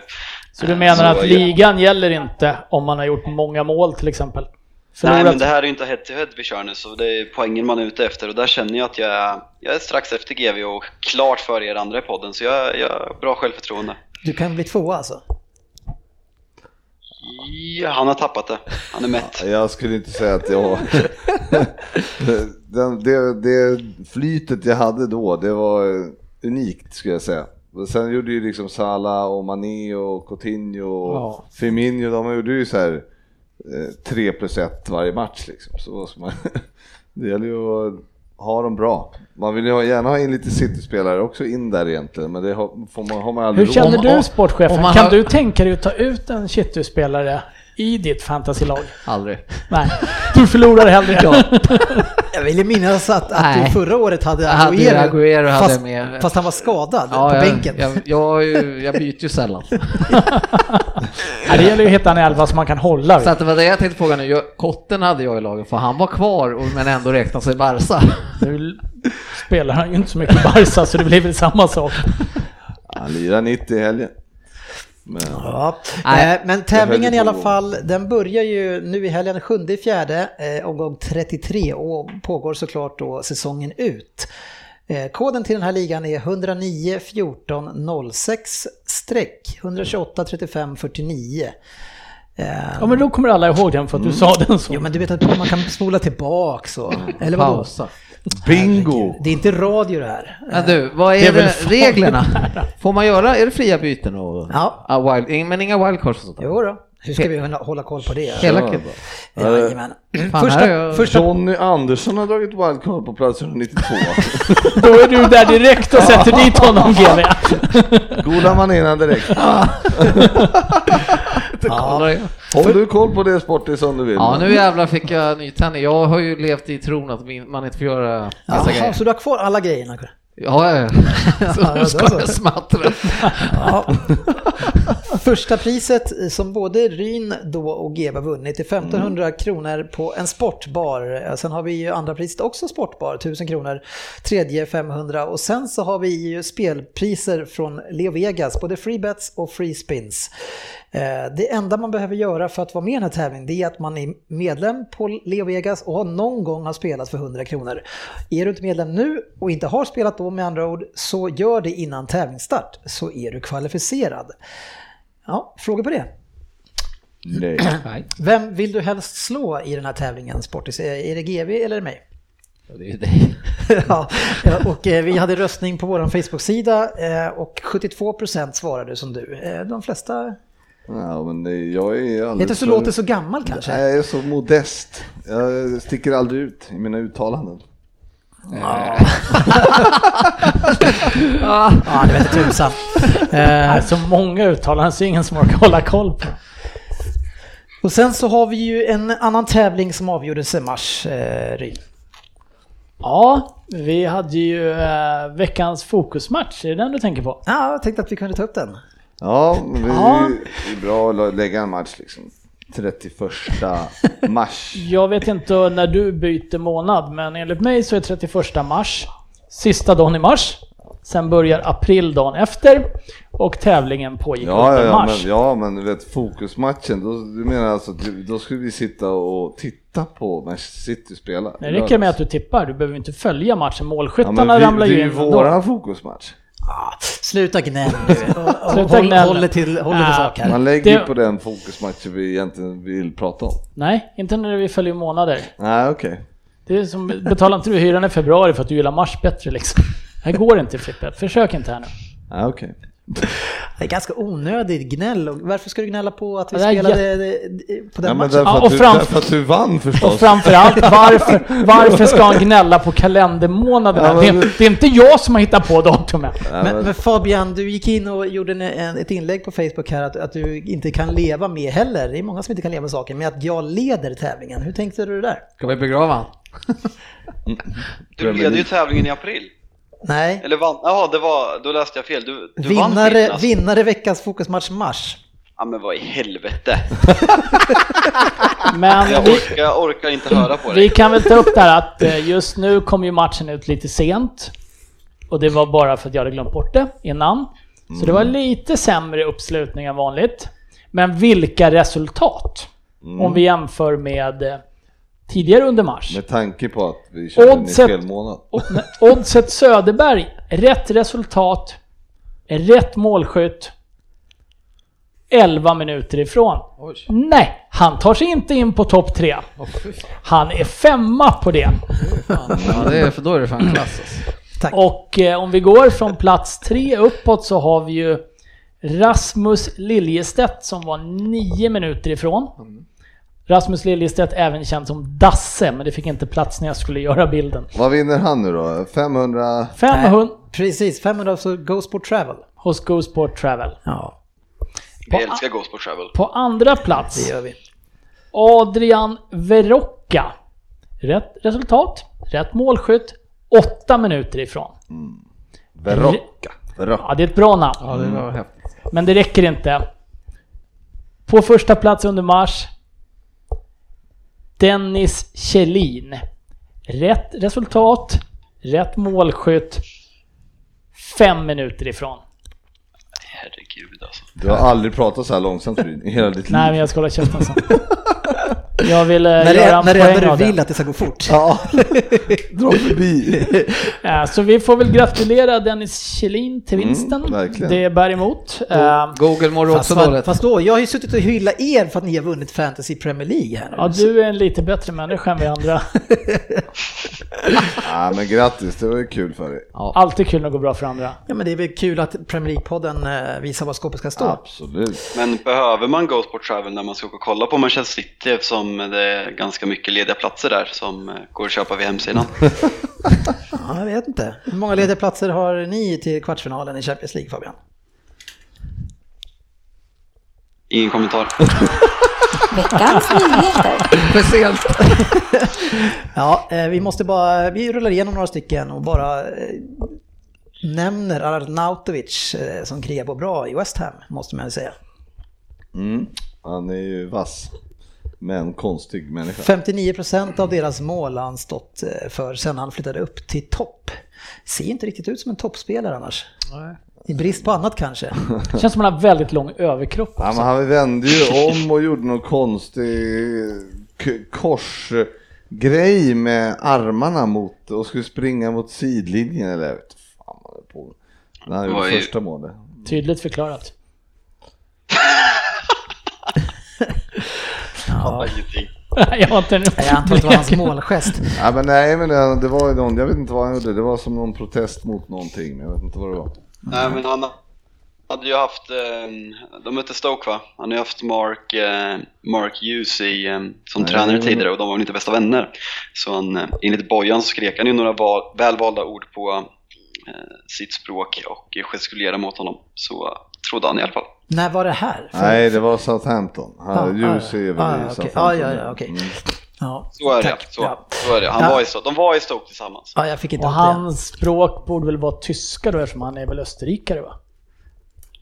Så du Eh, menar så, att ja. ligan gäller inte om man har gjort många mål till exempel? Nej Förlorat- men det här är ju inte head to head vi kör nu så det är poängen man är ute efter och där känner jag att jag är, jag är strax efter GV och klart före er andra i podden så jag, jag har bra självförtroende. Du kan bli tvåa alltså? Ja, han har tappat det. Han är mätt. Jag skulle inte säga att jag... Den, det, det flytet jag hade då, det var eh, unikt skulle jag säga. Sen gjorde ju liksom Salah och Mané och Coutinho och Ja. Firmino, de gjorde ju så här eh, 3 plus 1 varje match liksom. Så man, det gäller ju att ha dem bra. Man vill ju gärna ha in lite City-spelare också in där egentligen, men det får man, har man Hur aldrig känner råd du sportchefen? Kan har- du tänka dig att ta ut en Chitty-spelare i ditt fantasylag? Aldrig. Nej, du förlorar hellre. Jag vill ju minnas att, att du förra året hade Jag hade Agüero hade fast, med. fast han var skadad Ja, på jag, bänken. Jag, jag, jag byter ju sällan. Nej, det gäller ju att hitta en elva som man kan hålla Så att det var det jag tänkte fråga nu. Jag, Kotten hade jag i laget för han var kvar och- men ändå räknas sig Barca. Nu spelar han ju inte så mycket Barca så det blir väl samma sak. Han lirar 90 i helgen. Men, Ja. Nej. Eh, Men tävlingen i alla fall, den börjar ju nu i helgen 7 i fjärde, eh, omgång 33 och pågår såklart då säsongen ut. Eh, Koden till den här ligan är 109 14 06 streck 128 35 49. Eh, Ja men då kommer alla ihåg den för att du sa den så. Jo men du vet att man kan spola tillbaka så. Eller vadå? Pausa. Bingo! Det är inte radio det här. Men du, vad är, Det är reglerna? Får man göra, är det fria byten och Ja. Ah, wild, men inga wildcards och sånt? Jo då. Hur ska vi hålla- koll på det? Hela Ja. Jajamän. Fan, Första, jag- Johnny Andersson har dragit wildcard på plats 192. Då är du där direkt och sätter dit honom GV. Goda manéerna direkt. Ja. Om du har koll på det sportis som du vill. ja, nu jävlar fick jag nytändning. Jag har ju levt i tron att min- man inte får göra vissa Jaha, grejer. så du har kvar alla grejerna? Ja, ja, ja. Så Ja, nu ska så. jag smattra. Ja. Första priset som både Ryn då och GW vunnit är 1500 kronor på en sportbar. Sen har vi ju andra priset också sportbar, 1000 kronor. Tredje 500 och sen så har vi ju spelpriser från Leo Vegas, både free bets och free spins. Eh, Det enda man behöver göra för att vara med i den här tävlingen det är att man är medlem på Leo Vegas och har någon gång har spelat för 100 kronor. Är du inte medlem nu och inte har spelat då med andra ord så gör det innan tävlingsstart så är du kvalificerad. Ja, frågor på det? Nej. Vem vill du helst slå i den här tävlingen Sportis? Är det GV eller mig? det är ju dig. ja, och eh, vi hade röstning på vår Facebook-sida eh, och 72% svarade som du. Eh, De flesta... Ja, men det, jag är Inte alldeles så låter så gammal kanske? Nej, jag är så modest. Jag sticker aldrig ut i mina uttalanden. Ja, det vet inte tusan. Eh, Så många uttalanden så ingen som orkar hålla koll på. Och sen så har vi ju en annan tävling som avgjordes i mars, eh, Ryn. Ja, vi hade ju eh, veckans fokusmatch, är det den du tänker på? Ja, jag tänkte att vi kunde ta upp den. Ja, men det är, Ja. det är bra att lägga en match liksom. 31 mars. Jag vet inte när du byter månad, men enligt mig så är 31 mars sista dagen i mars. Sen börjar april dagen efter och tävlingen pågick Ja, upp ja, ja, mars. men, ja, men du vet fokusmatchen, då, du menar alltså att då skulle vi sitta och titta på Manchester City spela? Det räcker med att du tippar, du behöver inte följa matchen. ja, Målskyttarna men vi, ramlar Det ju är ju in ändå. våran fokusmatch. Ah, sluta gnäll nu. Sluta håll, gnälla. håller till, håller till Ah. sak här. Man lägger ju Det- på den fokusmatchen vi egentligen vill prata om. Nej, inte när vi följer månader. Nej, okej. Det är som, betalar inte du hyran i februari för att du gillar mars bättre liksom? Det här går inte Frippe, försök inte här nu. Nej, okej. Det är ganska onödigt gnäll. Och Varför ska du gnälla på att vi Ja, spelade eh, på den Ja, matchen? därför, Ja, och du, fram- därför att du vann förstås. Och framförallt, varför, varför ska han gnälla på kalendermånaderna? Ja, men- det, det är inte jag som har hittat på datumet. Nej, Men, men- men Fabian, du gick in och gjorde en, en, ett inlägg på Facebook här att, att du inte kan leva med heller. Det är många som inte kan leva med saken, men att jag leder tävlingen. Hur tänkte du där? Ska vi begrava han? Du leder ju tävlingen i april. Nej, Eller vann, jaha det var, då läste jag fel. Du, du vann vinnare, skiten, alltså. vinnare veckans fokusmatch mars. Ja men vad i helvete. Men Jag vi, orkar, jag orkar inte höra på vi dig. kan väl ta upp där att eh, just nu kom ju matchen ut lite sent. Och det var bara för att jag hade glömt bort det innan. Så det var lite sämre uppslutning än vanligt. Men vilka resultat! Om vi jämför med eh, tidigare under mars. Med tanke på att vi körde en i Oddset- fel månad. Oddset Söderberg, rätt resultat, rätt målskytt, 11 minuter ifrån. Nej, han tar sig inte in på topp tre. Han är femma på det. Ja, det är, för då är det fan klass alltså. Tack. Och eh, om vi går från plats tre uppåt så har vi ju Rasmus Liljestedt som var nio minuter ifrån. Rasmus Liljestedt även känd som Dasse, men det fick inte plats när jag skulle göra bilden. Vad vinner han nu då? 500? 500 Nej, precis, 500 så Go Sport Travel. hos Go Sport Travel. Ja, Vi älskar på Travel. På andra det plats, gör vi. Adrian Verocca. Rätt resultat, rätt målskytt, åtta minuter ifrån. Verocca. Verocca. Ja, det är ett bra namn. Ja, det var häftigt. Men det räcker inte. På första plats under mars, Dennis Kjellin. Rätt resultat, rätt målskytt, fem minuter ifrån. herregud alltså. Du har aldrig pratat så här långsamt i hela ditt liv. Nej, men jag ska hålla käften sen. Jag vill eh, När det, göra en när det poäng enda av du det. vill att det ska gå fort. Ja, dra förbi. Eh, Så vi får väl gratulera Dennis Kjellin till vinsten. Mm, det bär emot. Eh, Google mår Fast, också dåligt. fast då, jag har ju suttit och hyllat er för att ni har vunnit Fantasy Premier League här nu. Ja, du är en lite bättre människa än vi andra. Ja, men grattis, det var ju kul för dig. Alltid kul när det går bra för andra. Ja men det är väl kul att Premier League-podden eh, visar var skåpet ska stå. Absolut. Men behöver man Go Sport Travel när man ska åka och kolla på Manchester City eftersom det är ganska mycket lediga platser där som eh, går att köpa via hemsidan? Ja, jag vet inte. Hur många lediga platser har ni till kvartsfinalen i Champions League Fabian? Ingen kommentar. Veckans nyheter. För sent. Ja, eh, vi måste bara, vi rullar igenom några stycken och bara eh, nämner Arnautovic som krigar på bra i West Ham, måste man ju säga. Mm. Han är ju vass. Men konstig människa. 59% av deras mål har han stått eh, för sen han flyttade upp till topp. Ser inte riktigt ut som en toppspelare annars. I brist på annat kanske. Känns som att han har väldigt lång överkropp Ja, också. men han vände ju om och gjorde någon konstig korsgrej med armarna mot och skulle springa mot sidlinjen eller jag vet fan vad det är på. När han gjorde första målet. Tydligt förklarat. Ja, Ingenting. jag har inte en jag antar att det var hans målgest. Ja, men nej, men det, det var ju någon, jag vet inte vad han gjorde, det var som någon protest mot någonting, men jag vet inte vad det var. Nej men han hade ju haft, eh, de mötte Stoke va? Han har ju haft Mark, eh, Mark Hughes i, eh, som Nej, tränare tidigare och de var väl inte bästa vänner. Så han, eh, enligt Bojan så skrek han ju några val, välvalda ord på eh, sitt språk och gestikulerade mot honom. Så trodde han i alla fall. När var det här? För- Nej, det var Southampton. Hughes är väl ja, i. Southampton. Ja, ja, ja, okej. Mm. Ja, Så är tack. det. Så, Ja. så är det. Han Ja. var i, Stoke- de var i Stoke tillsammans. ja, jag fick inte Och hans språk borde väl vara tyska då eftersom han är väl österrikare va?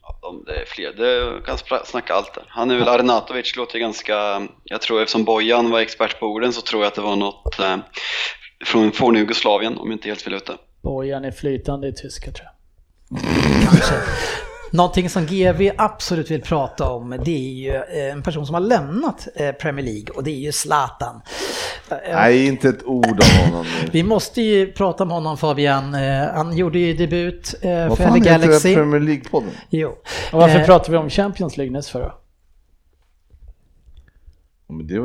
Ja, de, det är fler, det kan snacka allt där. Han är väl Arnatovic, låter ganska, jag tror eftersom Bojan var expert på orden så tror jag att det var något eh, från forna Jugoslavien om jag inte helt fel ute. Bojan är flytande i tyska tror jag. Kanske. Någonting som GV absolut vill prata om det är ju eh, en person som har lämnat eh, Premier League och det är ju Zlatan. Eh, Nej, inte ett ord om honom. Vi måste ju prata om honom Fabian. Han gjorde ju debut eh, Vad för fan heter det? Galaxy. Premier League-podden? Jo. Och varför Eh, pratar vi om Champions League näst för då? Ja, men det var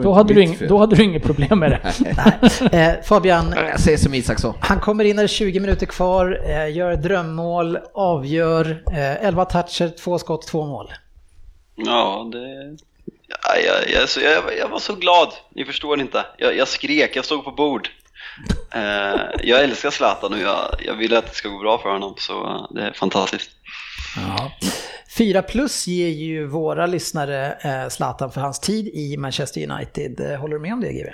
Då hade, du ing, då hade du inget problem med det. nej. Eh, Fabian, Jag säger som Isak sa. han kommer in när det är 20 minuter kvar, eh, gör drömmål, avgör, eh, 11 toucher, två skott, två mål. Ja, det... Ja, jag, jag, så- jag, jag var så glad, ni förstår inte. Jag, jag skrek, jag stod på bord. Eh, jag älskar Zlatan och jag, jag vill att det ska gå bra för honom, så eh, det är fantastiskt. Ja. 4 plus ger ju våra lyssnare eh, Zlatan för hans tid i Manchester United. Eh, Håller du med om det GW?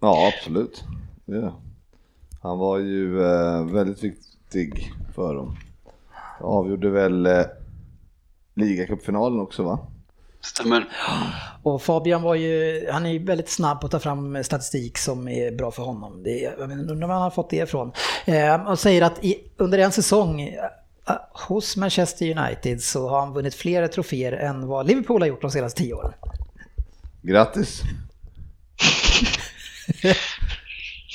Ja, absolut. Ja. Han var ju eh, väldigt viktig för dem. Avgjorde väl eh, ligacupfinalen också va? Stämmer. Och Fabian var ju, han är ju väldigt snabb på att ta fram statistik som är bra för honom. Det är, jag undrar var han har fått det ifrån. Eh, och säger att i, under en säsong hos Manchester United så har han vunnit fler troféer än vad Liverpool har gjort de senaste tio åren. Grattis!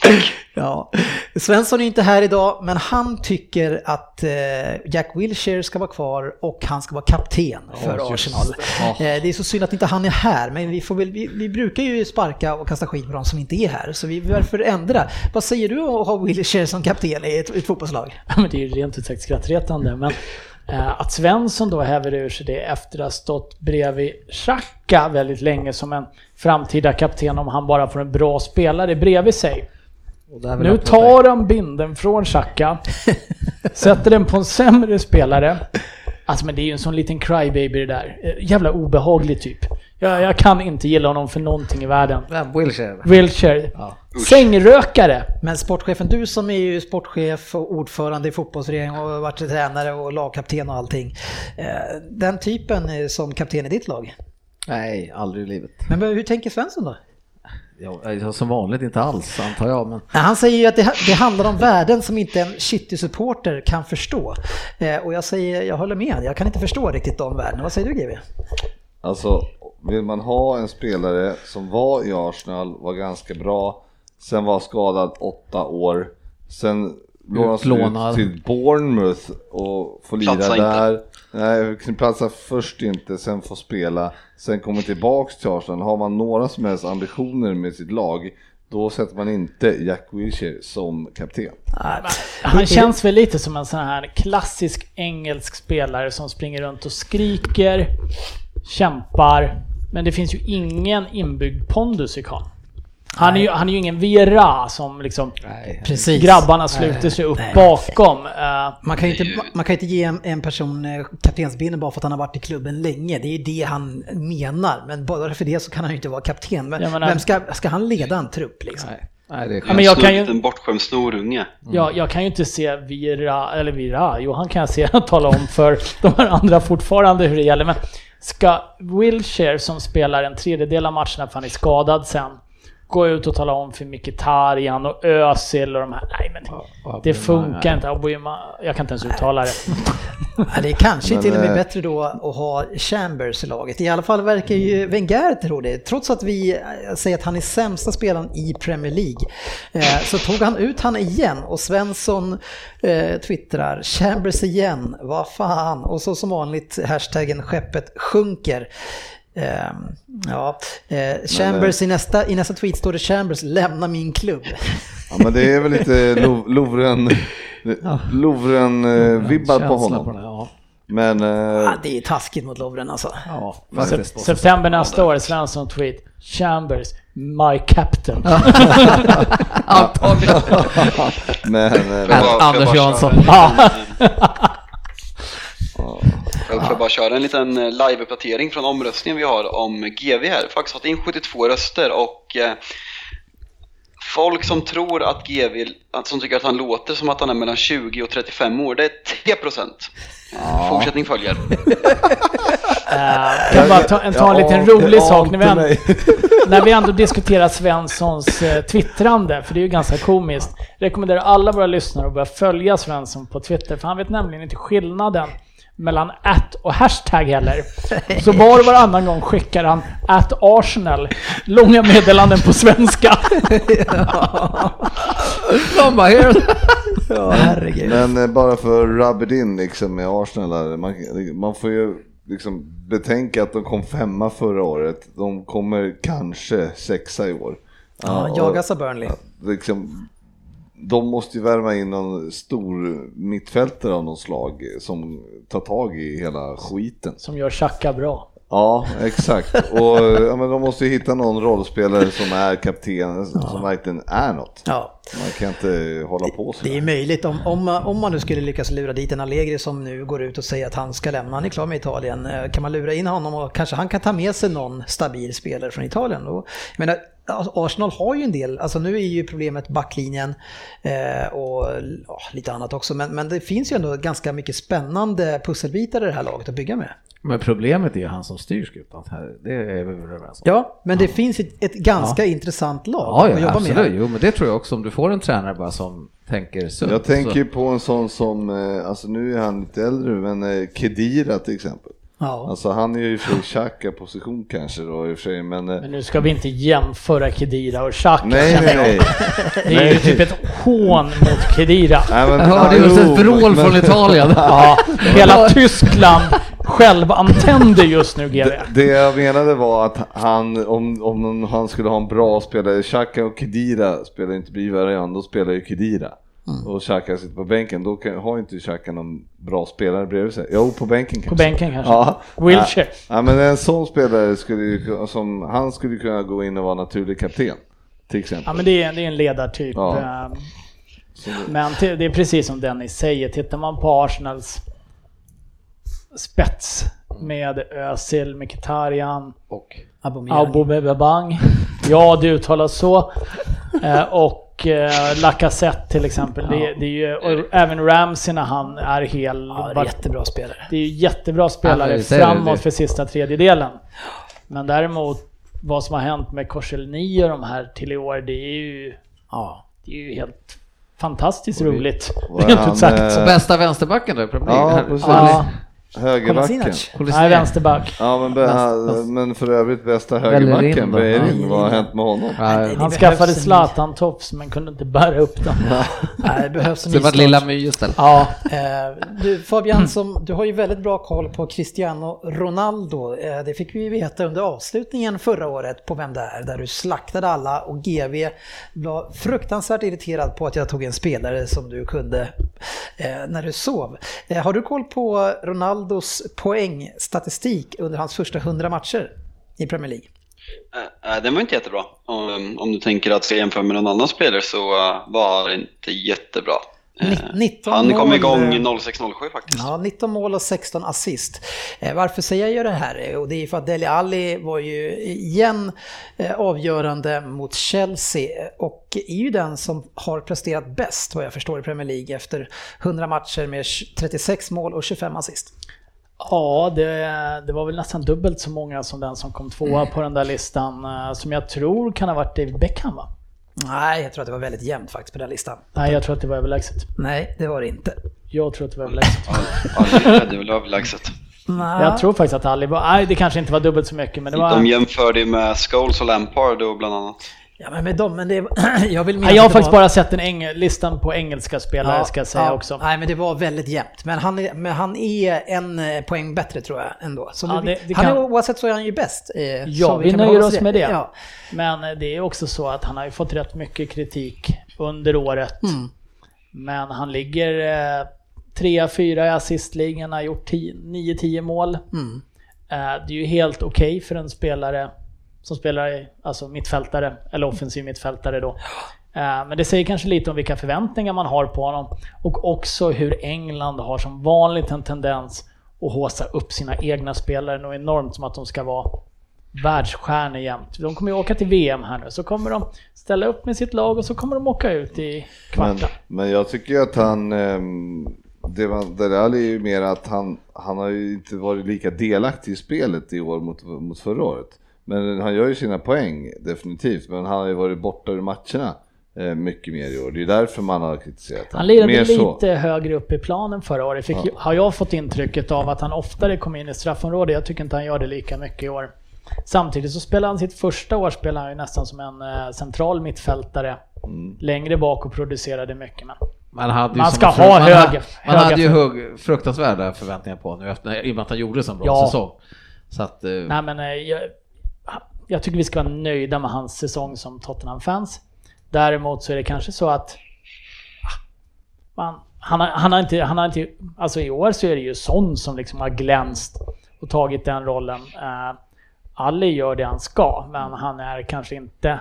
Ja. Svensson är inte här idag, men han tycker att eh, Jack Wilshere ska vara kvar och han ska vara kapten för just Arsenal. det. Eh, det är så synd att inte han är här, men vi, får väl, vi, vi brukar ju sparka och kasta skit på de som inte är här, så vi varför ändra? Vad säger du att ha Wilshere som kapten i ett, ett fotbollslag? men det är ju rent ut sagt skrattretande. Men eh, att Svensson då häver ur sig det efter att ha stått bredvid Xhaka väldigt länge som en framtida kapten om han bara får en bra spelare bredvid sig. Och där vill Nu tar han binden från Xhaka, sätter den på en sämre spelare. Alltså men det är ju en sån liten crybaby det där. Eh, Jävla obehaglig typ. Jag, jag kan inte gilla honom för någonting i världen. Vem? Wilshere? Wilshire. Ja. Sängrökare. Men sportchefen, du som är ju sportchef och ordförande i fotbollsregeringen och varit tränare och lagkapten och allting. Eh, Den typen eh, som kapten i ditt lag. Nej, aldrig i livet. Men hur tänker Svensson då? Ja, som vanligt inte alls antar jag. Men... Han säger ju att det, det handlar om värden som inte en City-supporter kan förstå. Eh, och jag säger, jag håller med, jag kan inte förstå riktigt de värdena. Vad säger du GW? Alltså, vill man ha en spelare som var i Arsenal, var ganska bra, sen var skadad åtta år, sen lånas ut till Bournemouth och får lira Platsa inte. Nej, platsa först inte, sen får spela, sen kommer tillbaks till Arsenal. Har man några som helst ambitioner med sitt lag, då sätter man inte Jack Wilshere som kapten. Han känns väl lite som en sån här klassisk engelsk spelare som springer runt och skriker, kämpar, men det finns ju ingen inbyggd pondus i karln. Han är, ju, han är ju ingen Vera som liksom Precis. grabbarna sluter sig upp bakom. Eh, Man kan ju inte, man kan ju inte ge en, en person eh, kaptensbindeln bara för att han har varit i klubben länge. Det är ju det han menar. Men bara för det så kan han ju inte vara kapten. Men menar- vem ska, ska han leda en trupp liksom? Nej, nej, det är Ja, men jag kan ju- En bortskämd snorunge. Ja, jag kan ju inte se Vira, eller Vira, jo han kan jag se tala om för de här andra fortfarande hur det gäller. Men ska Wilshire som spelar en tredjedel av matcherna för han är skadad sen, gå ut och tala om för Mkhitaryan och Özil och de här. Nej men det funkar inte. Jag kan inte ens uttala det. Det är kanske Men, till och med eh, bättre då att ha Chambers i laget. I alla fall verkar ju Wenger tro det. Trots att vi eh, säger att han är sämsta spelaren i Premier League eh, så tog han ut han igen och Svensson eh, twittrar Chambers igen, vad fan. Och så som vanligt hashtaggen skeppet sjunker. Eh, ja, eh, Chambers i, nästa, i nästa tweet står det Chambers lämna min klubb. Ja, men det är väl lite Lo- Lovren, Lovren-vibbar på honom. det, ja. Men eh, Ja, det är taskigt mot Lovren alltså. ja, Se- faktiskt. September nästa år, Svensson tweet. Chambers, my captain. Antagligen. men, eh, Anders Jansson. Ja. Jag får bara köra en liten eh, live-uppdatering från omröstningen vi har om GV här. Faktiskt fått in 72 röster och eh, folk som tror att GV, som tycker att han låter som att han är mellan 20 och 35 år, det är 3 procent. Fortsättning följer. Kan jag bara ta, en, ta en liten rolig sak när vi, ändå, när vi ändå diskuterar Svenssons eh, twittrande, för det är ju ganska komiskt. Rekommenderar alla våra lyssnare att börja följa Svensson på Twitter, för han vet nämligen inte skillnaden mellan at och hashtag heller. Så var och varannan gång skickar han at Arsenal, långa meddelanden på svenska. De bara, "Here." Herregud. men eh, bara för att rub it in liksom med Arsenal, där, man, man får ju liksom betänka att de kom femma förra året. De kommer kanske sexa i år. Ja, jagas av Burnley. liksom, de måste ju värma in någon stor mittfältare av något slag som tar tag i hela skiten. Som gör Xhaka bra. Ja, exakt. Och ja, men de måste ju hitta någon rollspelare som är kapten, som verkligen är något. Ja. Man kan inte hålla på så. Det är möjligt om, om, man- om man nu skulle lyckas lura dit en Allegri som nu går ut och säger att han ska lämna, han är klar med Italien. Eh, Kan man lura in honom och kanske han kan ta med sig någon stabil spelare från Italien då? Jag menar, alltså, Arsenal har ju en del, alltså nu är ju problemet backlinjen eh, och ja, lite annat också, men, men det finns ju ändå ganska mycket spännande pusselbitar i det här laget att bygga med. Men problemet är han som styr skutan. Här, Det är vi väl överens om. Ja, men det finns ett, ett ganska intressant lag Ja, att ja jobba absolut. med. Jo, men det tror jag också. Om du får en tränare bara som tänker sunt. Jag tänker så- på en sån som, eh, alltså nu är han lite äldre, men eh, Kedira till exempel. Ja. Alltså han är ju i och för sig Xhaka position kanske då i och för sig, men... eh, Men nu ska vi inte jämföra Kedira och Xhaka. Nej, nej, nej. Det är ju typ ett hån mot Kedira. nej men, Jag hörde just ett vrål men- från Italien. Ja, hela Tyskland självantänder just nu GV. Det, det jag menade var att han, om, om han skulle ha en bra spelare, Xhaka och Kedira spelar inte varandra, då spelar ju Kedira. Mm. Och Xhaka sitter på bänken, då kan, har inte Xhaka någon bra spelare bredvid sig. Jo, på bänken kanske. På bänken kanske. Ja. Wilshere. Ja, men en sån spelare skulle ju, som, han skulle kunna gå in och vara naturlig kapten. Till exempel. Ja men det är, det är en ledartyp. Ja. Ehm, Men det är precis som Dennis säger, tittar man på Arsenals spets med Özil, Mkhitaryan, Och Aubameyang. Ja det uttalas så, Eh, och eh, Lacazette till exempel. Det, det är ju, och även Ramsey när han är hel. Ja, det är jättebra spelare. Det är ju jättebra Ja, spelare det. framåt för sista tredjedelen. Men däremot vad som har hänt med Korselny och de här till i år, det är ju, Ja. det är ju helt fantastiskt Och vi- roligt. Rent ut sagt. eh, Bästa vänsterbacken då i Premier Ja, League? precis. Ja, Högerbacken. Kolasinac. nej, vänsterback. Ja men, be, Näst- men för övrigt bästa högerbacken? Bellerin, Ja. vad har hänt med honom? Det Han skaffade Zlatan-tofs men kunde inte bära upp den. Nej, det behövs en det var lilla My istället. Ja, Eh, Du Fabian, som, du har ju väldigt bra koll på Cristiano Ronaldo. Eh, Det fick vi ju veta under avslutningen förra året på Vem det är, där du slaktade alla och GV var fruktansvärt irriterad på att jag tog en spelare som du kunde eh, när du sov. Har du koll på Ronaldos poängstatistik under hans första 100 matcher i Premier League? Eh, eh, Den var inte jättebra. Om, om du tänker att jämföra med någon annan spelare så eh, var det inte jättebra. Eh, Ni- 19 Han kom mål, igång eh, 06-07 faktiskt. Ja, 19 mål och 16 assist. Eh, Varför säger jag det här? Eh, Och det är för att Dele Alli var ju igen eh, avgörande mot Chelsea eh, och är ju den som har presterat bäst vad jag förstår i Premier League efter 100 matcher med 36 mål och 25 assist. ja det, det var väl nästan dubbelt så många som den som kom tvåa på den där listan. eh, Som jag tror kan ha varit David Beckham va? Nej, jag tror att det var väldigt jämnt faktiskt på den listan. Nej, jag tror att det var överlägset. Nej, det var det inte. Jag tror att det var överlägset. Ali ledde väl överlägset. Nej. Jag tror faktiskt att Ali var... Nej, det kanske inte var dubbelt så mycket, men det var... De jämförde ju med Scholes och Lampard då bland annat. Ja, men med dem, men det, jag vill Nej, jag har det faktiskt var- bara sett den eng- listan på engelska spelare ska jag säga ja, också. Nej, men det var väldigt jämnt. Men han är, men han är en eh, poäng bättre tror jag ändå. Så Ja, det- det han kan- är, oavsett så är han ju bäst. eh, Ja, vi kan nöjer oss med det. Ja. Men eh, det är också så att han har ju fått rätt mycket kritik under året. Mm. Men han ligger eh, trea, fyra i assistligan, har gjort 9-10 mål. Mm. Eh, det är ju helt okej för en spelare som spelar i, alltså mittfältare, eller offensiv mittfältare då. Eh, Men det säger kanske lite om vilka förväntningar man har på honom. Och också hur England har som vanligt en tendens att håsa upp sina egna spelare något enormt som att de ska vara världsstjärnor jämt. De kommer ju åka till VM här nu, så kommer de ställa upp med sitt lag och så kommer de åka ut i Men, kvarten. men jag tycker ju att han, ehm, det, var, det där är ju mer att han, han har ju inte varit lika delaktig i spelet i år mot, mot förra året. Men han gör ju sina poäng definitivt, men han har ju varit borta ur matcherna eh, mycket mer i år. Det är därför man har kritiserat Han lirade Mer så. lite högre upp i planen förra året, fick, har jag fått intrycket av att han oftare kom in i straffområdet. Jag tycker inte han gör det lika mycket i år. Samtidigt så spelar han sitt första år spelar han ju nästan som en eh, central mittfältare. Mm. Längre bak och producerade mycket. Men Man, hade Man ska ha man, höga- hade- man hade ju hög, fruktansvärda förväntningar på honom nu efter, i och med att han gjorde en bra Ja. säsong. Så att, eh, nej men eh, jag, jag tycker vi ska vara nöjda med hans säsong som Tottenham-fans. Däremot så är det kanske så att ah, man, han, har, han har inte, han har inte, alltså i år så är det ju Son som liksom har glänst och tagit den rollen. Uh, Ali gör det han ska, men han är kanske inte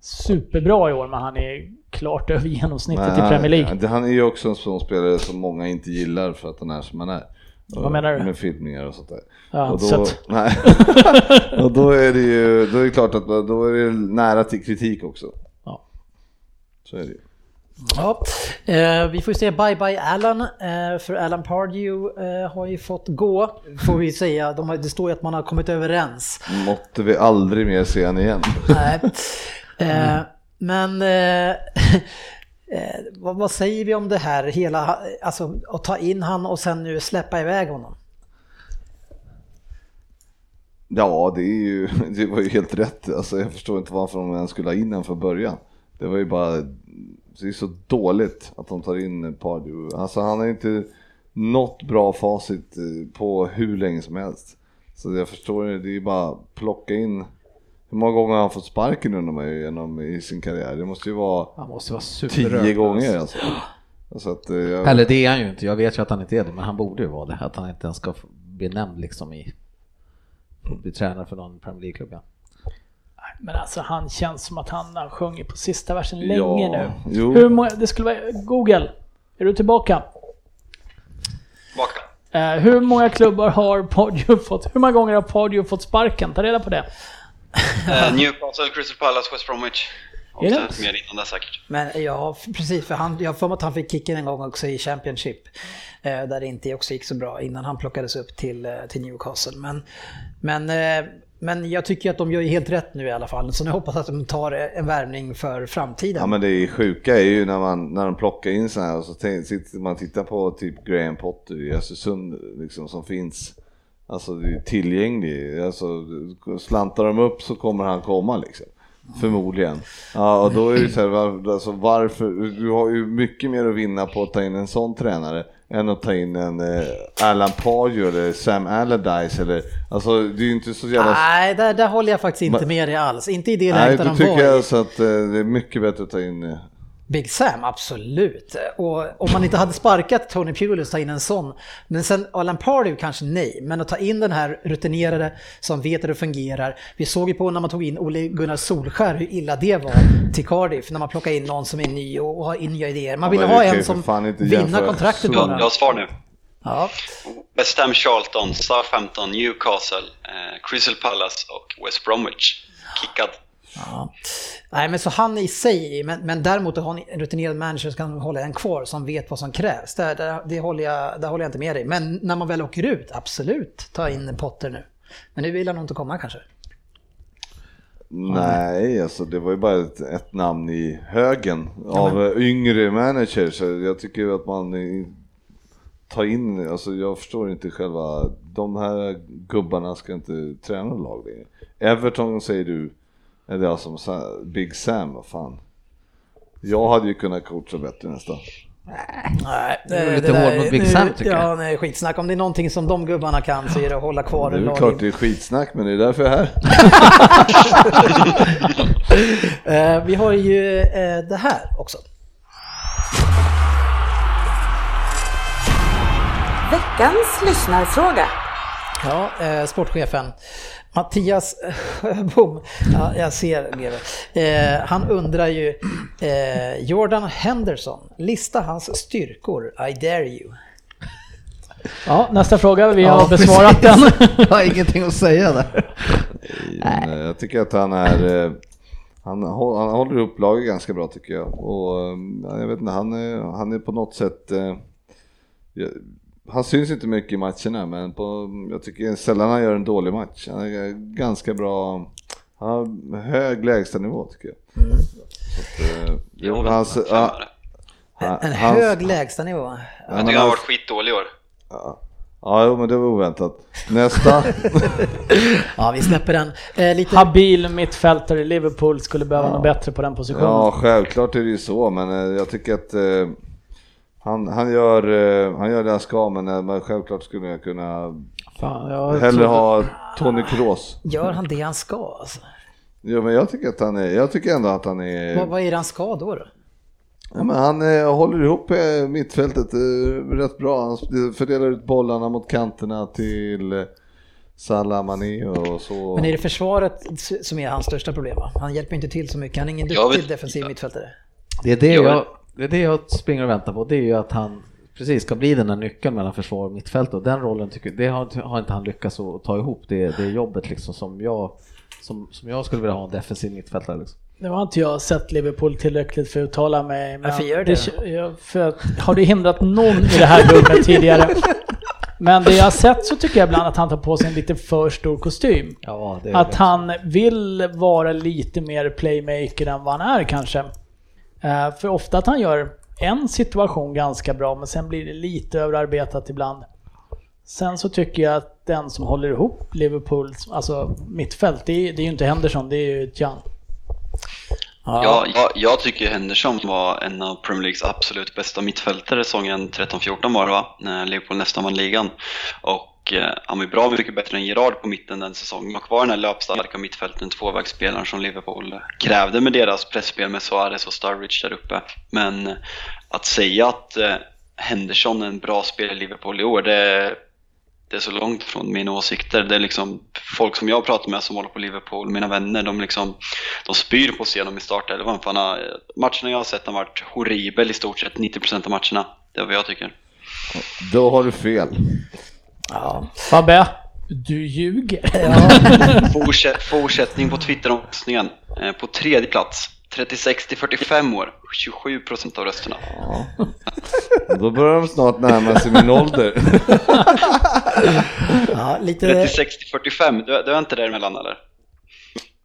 superbra i år, men han är klart över genomsnittet Nej, i Premier League. Han, han är ju också en sån spelare som många inte gillar för att han är som han är. Vad menar du? Med filmningar och sånt där. Ja, och, då, nej. och då är det ju, då är det klart att då är det nära till kritik också. Ja. Så är det ju. Ja, eh, vi får ju säga bye bye Alan, eh, för Alan Pardew eh, har ju fått gå, får vi säga. De har, det står ju att man har kommit överens. Måtte vi aldrig mer se han igen. Nej. Eh, men eh, vad, vad säger vi om det här, hela, alltså att ta in han och sen nu släppa iväg honom? Ja, det, är ju, det var ju helt rätt. Alltså, jag förstår inte varför de ens skulle ha in honom från början. Det var ju bara, det är så dåligt att de tar in Pardew. Alltså han har inte något bra facit eh, på hur länge som helst. Så jag förstår det, det är ju bara plocka in hur många gånger har han fått sparken man ju genom i sin karriär? Det måste ju vara han måste vara tio gånger alltså. Så att, eh, jag, Eller det är han ju inte, jag vet ju att han inte är det, men han borde ju vara det. Att han inte ens ska bli nämnd liksom i, bli tränare för någon Premier League-klubb. Ja. Men alltså han känns som att han har sjungit på sista versen Ja, länge nu. jo. Hur många, det skulle vara, Google, är du tillbaka? Baka. Eh, hur många klubbar har Pardew fått, hur många gånger har Pardew fått sparken? Ta reda på det. Eh, Newcastle, Crystal Palace, West Bromwich. Och sen mer innan det säkert. Men ja, precis, för han, jag mig att han fick kicken en gång också i Championship. Eh, där det inte också gick så bra innan han plockades upp till, eh, till Newcastle. Men, men eh, Men jag tycker att de gör ju helt rätt nu i alla fall, så nu hoppas jag att de tar en värvning för framtiden. Ja men det är sjuka är ju när, man, när de plockar in så här och så sitter man tittar på typ Graham Potter i Östersund liksom som finns Alltså det är tillgänglig, alltså slantar de upp så kommer han komma liksom. Förmodligen. Ja, och då är det så här, alltså varför, du har ju mycket mer att vinna på att ta in en sån tränare än att ta in en eh, Alan Pardew eller Sam Allardyce eller, alltså det är ju inte så jävla... Nej, där, där håller jag faktiskt inte med dig alls. Inte i det läget de var Nej, du tycker alltså att eh, det är mycket bättre att ta in eh, Big Sam, absolut. Och om man inte hade sparkat Tony Pulis ta in en sån. Men sen Alan Pardew kanske nej. Men att ta in den här rutinerade som vet hur det fungerar. Vi såg ju på när man tog in Ole Gunnar Solskär hur illa det var till Cardiff. När man plockar in någon som är ny och har nya idéer. Man vill ha en som vinner kontraktet bara. Jag har svar nu. Ja. West Ham, Charlton, Southampton, Newcastle, eh, Crystal Palace och West Bromwich. Kickad. Ja. Nej, men så han i sig, men, men däremot att ha en rutinerad manager som kan hålla en kvar som vet vad som krävs. Där, där, det håller jag, där håller jag inte med dig. Men när man väl åker ut, absolut, ta in Potter nu. Men nu vill han nog inte komma kanske. Nej, alltså det var ju bara ett, ett namn i högen av ja, men... yngre managers. Jag tycker att man tar in, alltså jag förstår inte själva, de här gubbarna ska inte träna lag längre. Everton säger du, är det som Big Sam, vad fan. Jag hade ju kunnat coacha bättre nästan. Nej, det är lite hård mot Big Sam tycker jag. Ja, nej, skitsnack. Om det är någonting som de gubbarna kan så är det att hålla kvar en. Det är klart det är skitsnack, men det är därför jag är här. Eh, vi har ju eh, det här också. Veckans lyssnarfråga. Ja, eh, sportchefen. Mattias Sjöbom, ja, jag ser det. Eh, han undrar ju, eh, Jordan Henderson, lista hans styrkor, I dare you. Ja, nästa fråga, vi har ja, besvarat den. jag har ingenting att säga där. Nej. Jag tycker att han är, eh, han, han håller upp laget ganska bra tycker jag. Och jag vet inte, han är, han är på något sätt eh, han syns inte mycket i matcherna men på, jag tycker sällan han gör en dålig match. Han är ganska bra, han har hög lägstanivå tycker jag. Mm. Att, eh, hans, ja, en, en hög lägstanivå? Jag tycker han har varit skitdålig i år. Ja. Ja, men det var oväntat. Nästa. ja, vi släpper den. Eh, lite... Habil mittfältare i Liverpool skulle behöva ja. något bättre på den positionen. Ja, självklart är det ju så, men eh, jag tycker att eh, han, han, gör, eh, han gör det han ska, men, eh, men självklart skulle jag kunna Fan, jag hellre ha Tony Kroos. Gör han det han ska alltså? Ja, men jag tycker, att han är, jag tycker ändå att han är... Vad, vad är det han ska då? då? Ja, men han eh, håller ihop eh, mittfältet eh, rätt bra. Han fördelar ut bollarna mot kanterna till eh, Salah, Mané och så. Men är det försvaret som är hans största problem? Va? Han hjälper inte till så mycket. Han är ingen duktig defensiv mittfältare. Det är det jag, det är det jag springer och väntar på, det är ju att han precis ska bli den där nyckeln mellan försvar och mittfält och den rollen tycker det har, har inte han lyckats att ta ihop, det, det jobbet liksom som jag, som, som jag skulle vilja ha en defensiv mittfältare. Liksom. Nu har inte jag sett Liverpool tillräckligt för att uttala mig. Men Varför gör det? det för har det hindrat någon i det här rummet tidigare? Men det jag har sett så tycker jag ibland att han tar på sig en lite för stor kostym. Ja, att han vill vara lite mer playmaker än vad han är kanske. Eh, för ofta att han gör en situation ganska bra, men sen blir det lite överarbetat ibland. Sen så tycker jag att den som håller ihop Liverpools, alltså mittfält, det är, det är ju inte Henderson, det är ju Jan. Ja. ja jag, jag, tycker Henderson var en av Premier Leagues absolut bästa mittfältare säsongen 13-14 var det va? När Liverpool nästan vann ligan. Och Eh, han var bra mycket bättre än Gerard på mitten den säsongen och var den här löpstarka mittfälten, tvåvägsspelaren som Liverpool krävde med deras pressspel med Suarez och Sturridge där uppe. Men eh, att säga att eh, Henderson är en bra spelare i Liverpool i år, det, det är så långt från mina åsikter. Det är liksom folk som jag pratar med som håller på Liverpool, mina vänner, de, liksom, de spyr på att se honom i startelvan. Eh, matcherna jag har sett har varit horribel i stort sett, 90% av matcherna. Det är vad jag tycker. Då har du fel. Ja. Fabbe, du ljuger. Ja. Fortsätt, fortsättning på Twitteromröstningen. Eh, på tredje plats, 36 till 45 år, 27 procent av rösterna. Ja. Då börjar de snart närma sig min ålder. Ja, lite... 30-60-45, du, du är inte däremellan eller?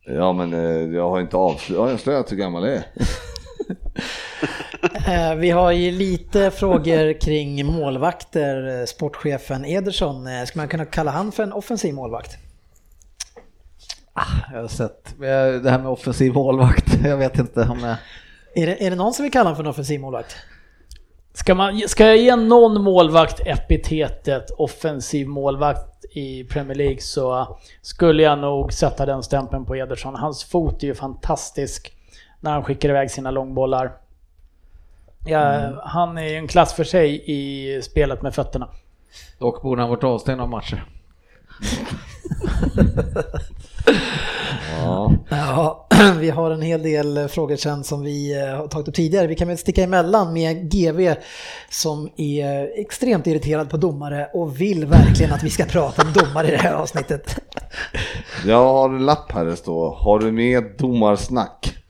Ja men eh, jag har inte avslöjat hur gammal jag är. Eh, Vi har ju lite frågor kring målvakter. Eh, Sportchefen Ederson, eh, ska man kunna kalla han för en offensiv målvakt? Jag har sett det här med offensiv målvakt. Jag vet inte om jag... Är det, är det någon som vill kalla honom för en offensiv målvakt? Ska, man, ska jag ge någon målvakt epitetet offensiv målvakt i Premier League så skulle jag nog sätta den stämpeln på Ederson. Hans fot är ju fantastisk när han skickar iväg sina långbollar. Ja, Han är ju en klass för sig i spelet med fötterna. Dock borde han varit avstängd av matcher. Ja. Ja, vi har en hel del eh, frågor sen som vi eh, har tagit upp tidigare. Vi kan väl sticka emellan med GV som är extremt irriterad på domare och vill verkligen att vi ska prata om domare i det här avsnittet. Jag har en lapp här det står, har du med domarsnack?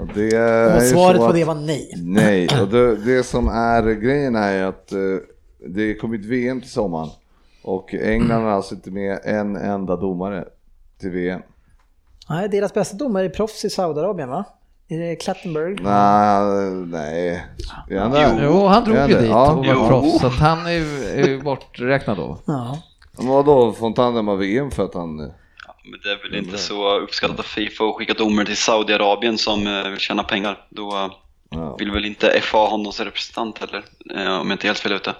Och Och svaret på att- det var nej. Nej, och det, det som är grejen är att eh, det kommer ett VM till sommaren och England har alltså inte med en enda domare till VM. Nej, deras bästa domare är proffs i Saudiarabien va? Är det Klattenberg? Nej, nej. Är han där? Jo, han drog Är ju dit Ja. och var proffs, så att han är ju, är ju borträknad då. Ja. Men vadå, får inte han döma VM för att han... Det är väl inte så uppskattat av Fifa att skicka domare till Saudiarabien som eh, vill tjäna pengar. Då eh, Ja. vill väl inte FA ha honom som representant heller, eh, om jag inte är helt fel ute.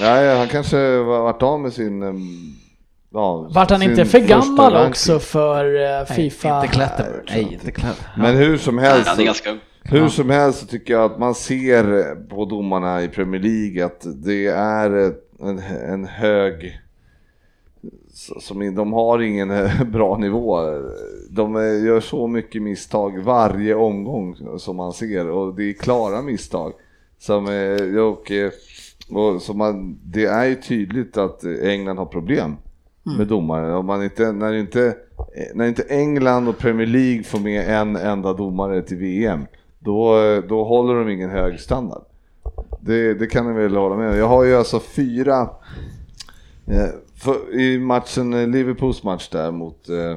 Nej, han kanske var- varit av med sin... Ja, Vart han inte för gammal ranking. också för eh, Fifa? Inte Klettenberg. Nej, inte Klettenberg. Men hur som Nej, helst, han är ganska... hur som helst så tycker jag att man ser på domarna i Premier League att det är en, en hög... Som, de har ingen eh, bra nivå. De eh, gör så mycket misstag varje omgång som man ser och det är klara misstag. Som, eh, och, och, så man, det är ju tydligt att England har problem med domare. Om man inte, när, inte, när inte England och Premier League får med en enda domare till VM, då, då håller de ingen hög standard. Det, det kan ni väl hålla med om. Jag har ju alltså fyra, för, i matchen, eh, Liverpools match där mot eh,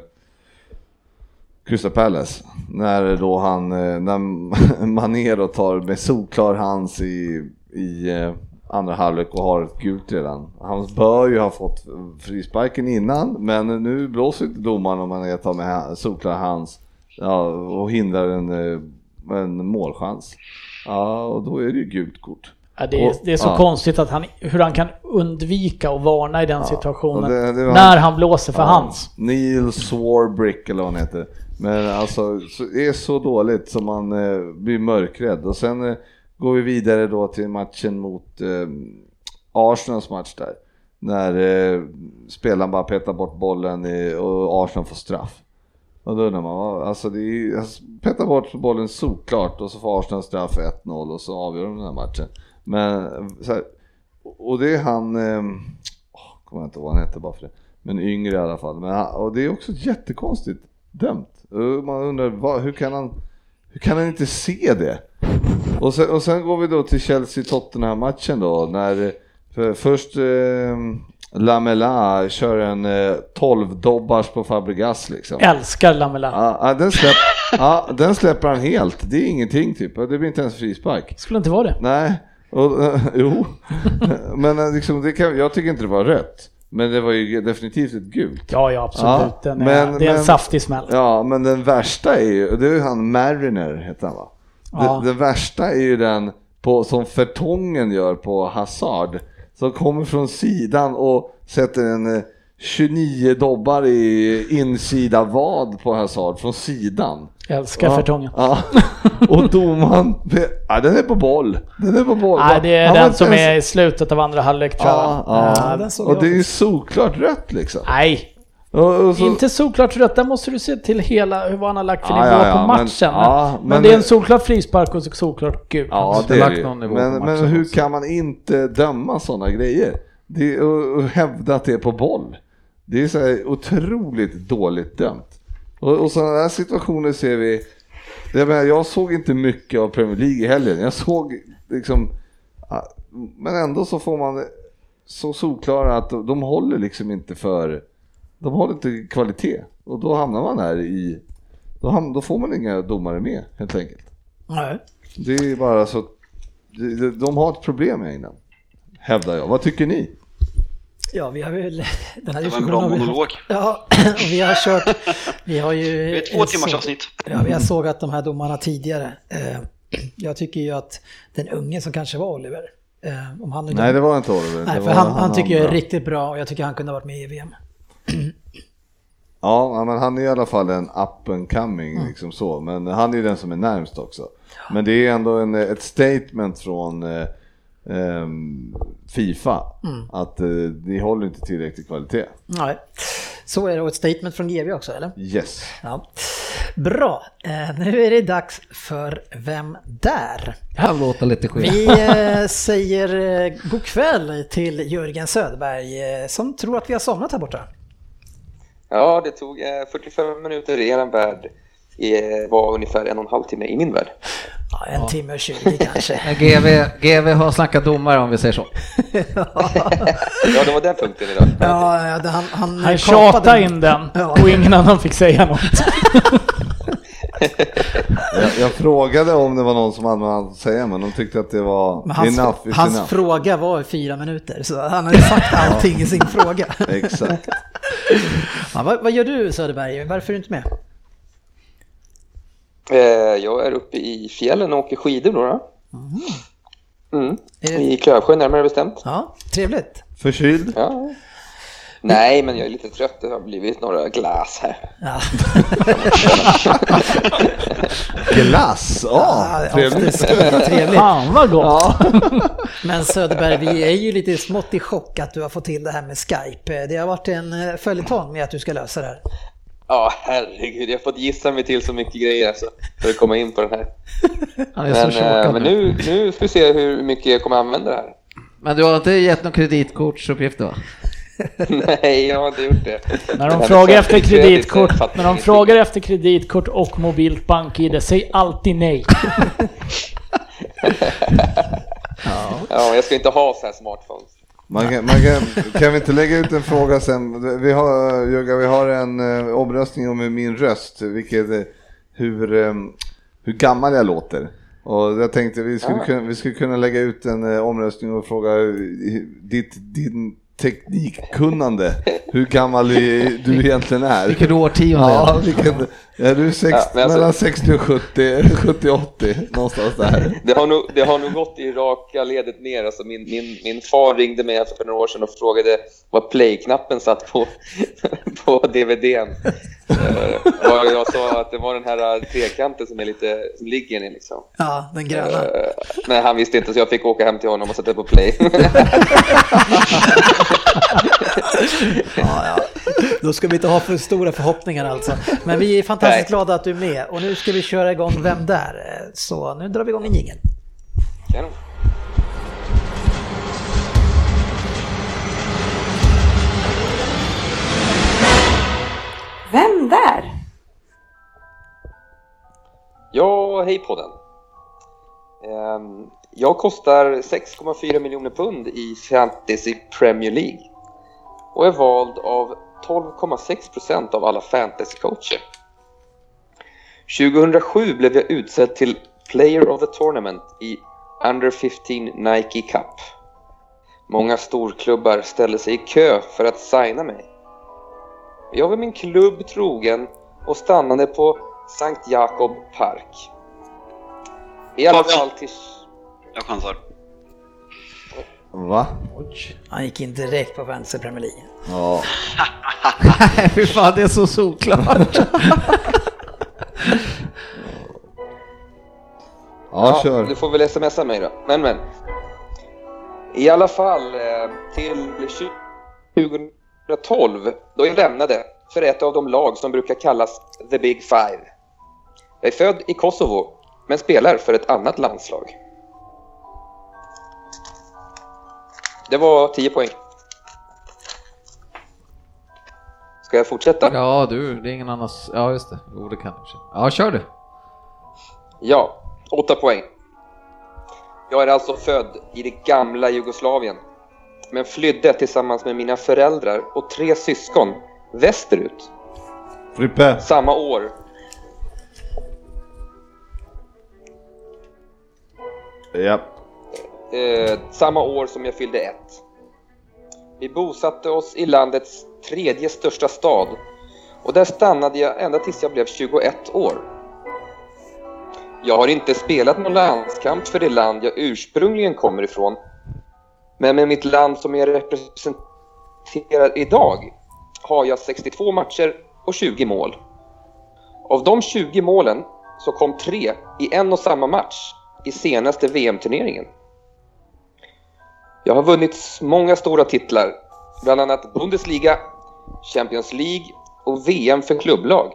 Crystal Palace, när då han, eh, när Mané då tar med solklar hands i, i eh, andra halvlek och har ett gult redan. Han bör ju ha fått frisparken innan, men nu blåser inte domaren om Mané tar med solklar hands ja, och hindrar en, eh, en målchans. Ja, och då är det ju gult kort. Ja, det, är, Och- det är så ja. konstigt att han, hur han kan undvika att varna i den situationen. och det- det när han blåser för Ja, hans. Neil Swarbrick eller vad han heter. Men alltså, så, det är så dåligt som man eh, blir mörkrädd. Och sen eh, går vi vidare då till matchen mot eh, Arsenals match där. När eh, spelaren bara petar bort bollen i, och Arsenal får straff. Och då undrar man, alltså det är alltså, petar bort bollen såklart och så får Arsenal straff 1-0 och så avgör de den här matchen. Men här, och det är han, eh, åh, kommer jag inte ihåg vad han heter bara för det, men yngre i alla fall. Men, han- och det är också jättekonstigt dömt. Man undrar, vad, hur, kan han, hur kan han inte se det? Och sen, och sen går vi då till Chelsea-Tottenham-matchen då, när för, först eh, Lamela kör en eh, 12-dobbars på Fabregas liksom. Älskar Lamela. Ja, ja, den, släpp, ja, den släpper han helt. Det är ingenting typ. Det blir inte ens frispark. Skulle inte vara det. Nej, och, eh, jo. Men eh, liksom, det kan, jag tycker inte det var rött. Men det var ju definitivt ett gult. Ja, ja absolut. Ja, den är, men- det är en men- saftig smäll. Ja, men den värsta är ju, det är ju han Mariner heter han va? Ja. Den, den värsta är ju den på, som Fertongen gör på Hazard. Som kommer från sidan och sätter en eh, 29 dobbar i insida vad på Hazard från sidan. Älskar Ja, Fertongen. Ja. Och domaren, ja den är på boll. Den är på boll. Nej, det är var den som ens- är i slutet av andra halvlek tror jag. Ja, ja. Ja, och jag det är ju såklart rött liksom. Nej, så, inte solklart rött. Där måste du se till hela hur han har lagt för Ja, nivå ja, ja, på matchen. Men, ja, men, men- det är en solklar frispark och solklart gult. Ja, det är det Men, men hur också. kan man inte döma sådana grejer? Det, och, och hävda att det är på boll. Det är så här otroligt dåligt dömt. Och, och sådana här situationer ser vi. Jag, menar, jag såg inte mycket av Premier League i helgen. Jag såg liksom, ja, men ändå så får man så solklara att de, de håller liksom inte för, de håller inte kvalitet. Och då hamnar man här i, då, ham, då får man inga domare med helt enkelt. Nej. Det är bara så, de, de- har ett problem i England. Hävdar jag. Vad tycker ni? Ja, vi har väl den här Det var en bra monolog. Ja, och vi har kört, vi har ju... Det är två timmars avsnitt. Ja, vi har sågat de här domarna tidigare. Eh, Jag tycker ju att den unge som kanske var Oliver, eh, om han nu Nej, det var inte Oliver. Nej, för var han, han tycker jag är riktigt bra och jag tycker han kunde ha varit med i VM. Ja, men han är i alla fall en up and coming Mm. liksom så. Men han är ju den som är närmst också. Men det är ändå en, ett statement från eh, Fifa Mm. att eh, ni håller inte tillräcklig kvalitet. Nej, så är det och ett statement från GV också eller? Yes. Ja. Bra, eh, nu är det dags för Vem där? Han låter lite skit. Vi eh, säger eh, god kväll till Jörgen Söderberg eh, som tror att vi har somnat här borta. Ja, det tog eh, 45 minuter i er värld. Var ungefär en och en halv timme i min värld. Ja, en timme och 20 kanske. GV, GV har snackat domare om vi säger så. Ja, det var den punkten idag. Ja, ja, det- han, han, Han tjatade in den Ja. och ingen annan fick säga något. Jag, jag frågade om det var någon som hade något att säga men de tyckte att det var Men hans, enough is hans enough. fråga var fyra minuter, så han hade sagt allting i sin fråga. Exakt. Ja, vad, vad gör du Söderberg? Varför är du inte med? Eh, jag är uppe i fjällen och åker skidor då. då. Mm. Är det- I Klövsjö närmare bestämt. Ja, trevligt. Förkyld? Ja. Nej, men jag är lite trött. Det har blivit några glas här. Ja. Glass? Ja, Ja, trevligt. trevligt. Fan vad gott! Men Söderberg, vi är ju lite smått i chock att du har fått till det här med Skype. Det har varit en eh, följetong med att du ska lösa det här. Ja, herregud. Jag har fått gissa mig till så mycket grejer alltså, för att komma in på den här. Han är så Men, eh, chockad men nu. nu, ska vi se hur mycket jag kommer använda det här. Men du har inte gett någon kreditkortsuppgift va? Nej, jag har inte gjort det. När de frågar efter kreditkort, när de frågar efter kreditkort och mobilt bank-id, säg alltid nej. Ja, jag ska inte ha så här smartphones. Man kan, man kan, kan vi inte lägga ut en fråga sen? Vi har, Jörga, vi har en eh, omröstning om min röst, vilket, eh, hur, eh, hur gammal jag låter. Och jag tänkte vi skulle, Ja. kunna, vi skulle kunna lägga ut en eh, omröstning och fråga eh, ditt, din teknikkunnande, hur gammal du du egentligen är. Vilket årtionde? Ja, vilken, är du sex, Ja, men alltså- mellan 60 och 70, 70-80 någonstans där? Det har, nog, det har nog gått i raka ledet ner. Alltså min, min, min far ringde mig för några år sedan och frågade vad play-knappen satt på, på DVDn. Uh, och jag sa att det var den här eh, trekanten som, är lite, som ligger ner liksom. Ja, den gröna. Eh, men han visste inte så jag fick åka hem till honom och sätta på play. Ja, ja. Då ska vi inte ha för stora förhoppningar alltså. Men vi är fantastiskt Nej. glada att du är med och nu ska vi köra igång Vem där? Så nu drar vi igång en jingel. Kanon. Vem där? Ja, hej podden. Ehm, Jag kostar 6,4 miljoner pund i Fantasy Premier League och är vald av 12,6 procent av alla fantasycoacher. 2007 blev jag utsedd till Player of the Tournament i Under 15 Nike Cup. Många storklubbar ställde sig i kö för att signa mig. Jag var min klubb trogen och stannade på Sankt Jakob Park. I alla fall till... Jag chansar. Va? Han gick in direkt på Fantasy Premier League. Ja. Nej, fy fan, det är så solklart. Ja, kör. Du får väl smsa mig då. Men men. I alla fall eh, till 2012 då jag lämnade för ett av de lag som brukar kallas The Big Five. Jag är född i Kosovo men spelar för ett annat landslag. Det var 10 poäng. Ska jag fortsätta? Ja, du, det är ingen annan... Ja, just det. Jo, det kan du. Ja, kör du. Ja, 8 poäng. Jag är alltså född i det gamla Jugoslavien. men flydde tillsammans med mina föräldrar och tre syskon västerut Frippe. samma år. Ja. Eh, samma år som jag fyllde ett. Vi bosatte oss i landets tredje största stad och där stannade jag ända tills jag blev 21 år. Jag har inte spelat någon landskamp för det land jag ursprungligen kommer ifrån men med mitt land som jag representerar idag har jag 62 matcher och 20 mål. Av de 20 målen så kom tre i en och samma match i senaste VM-turneringen. Jag har vunnit många stora titlar, bland annat Bundesliga, Champions League och VM för klubblag.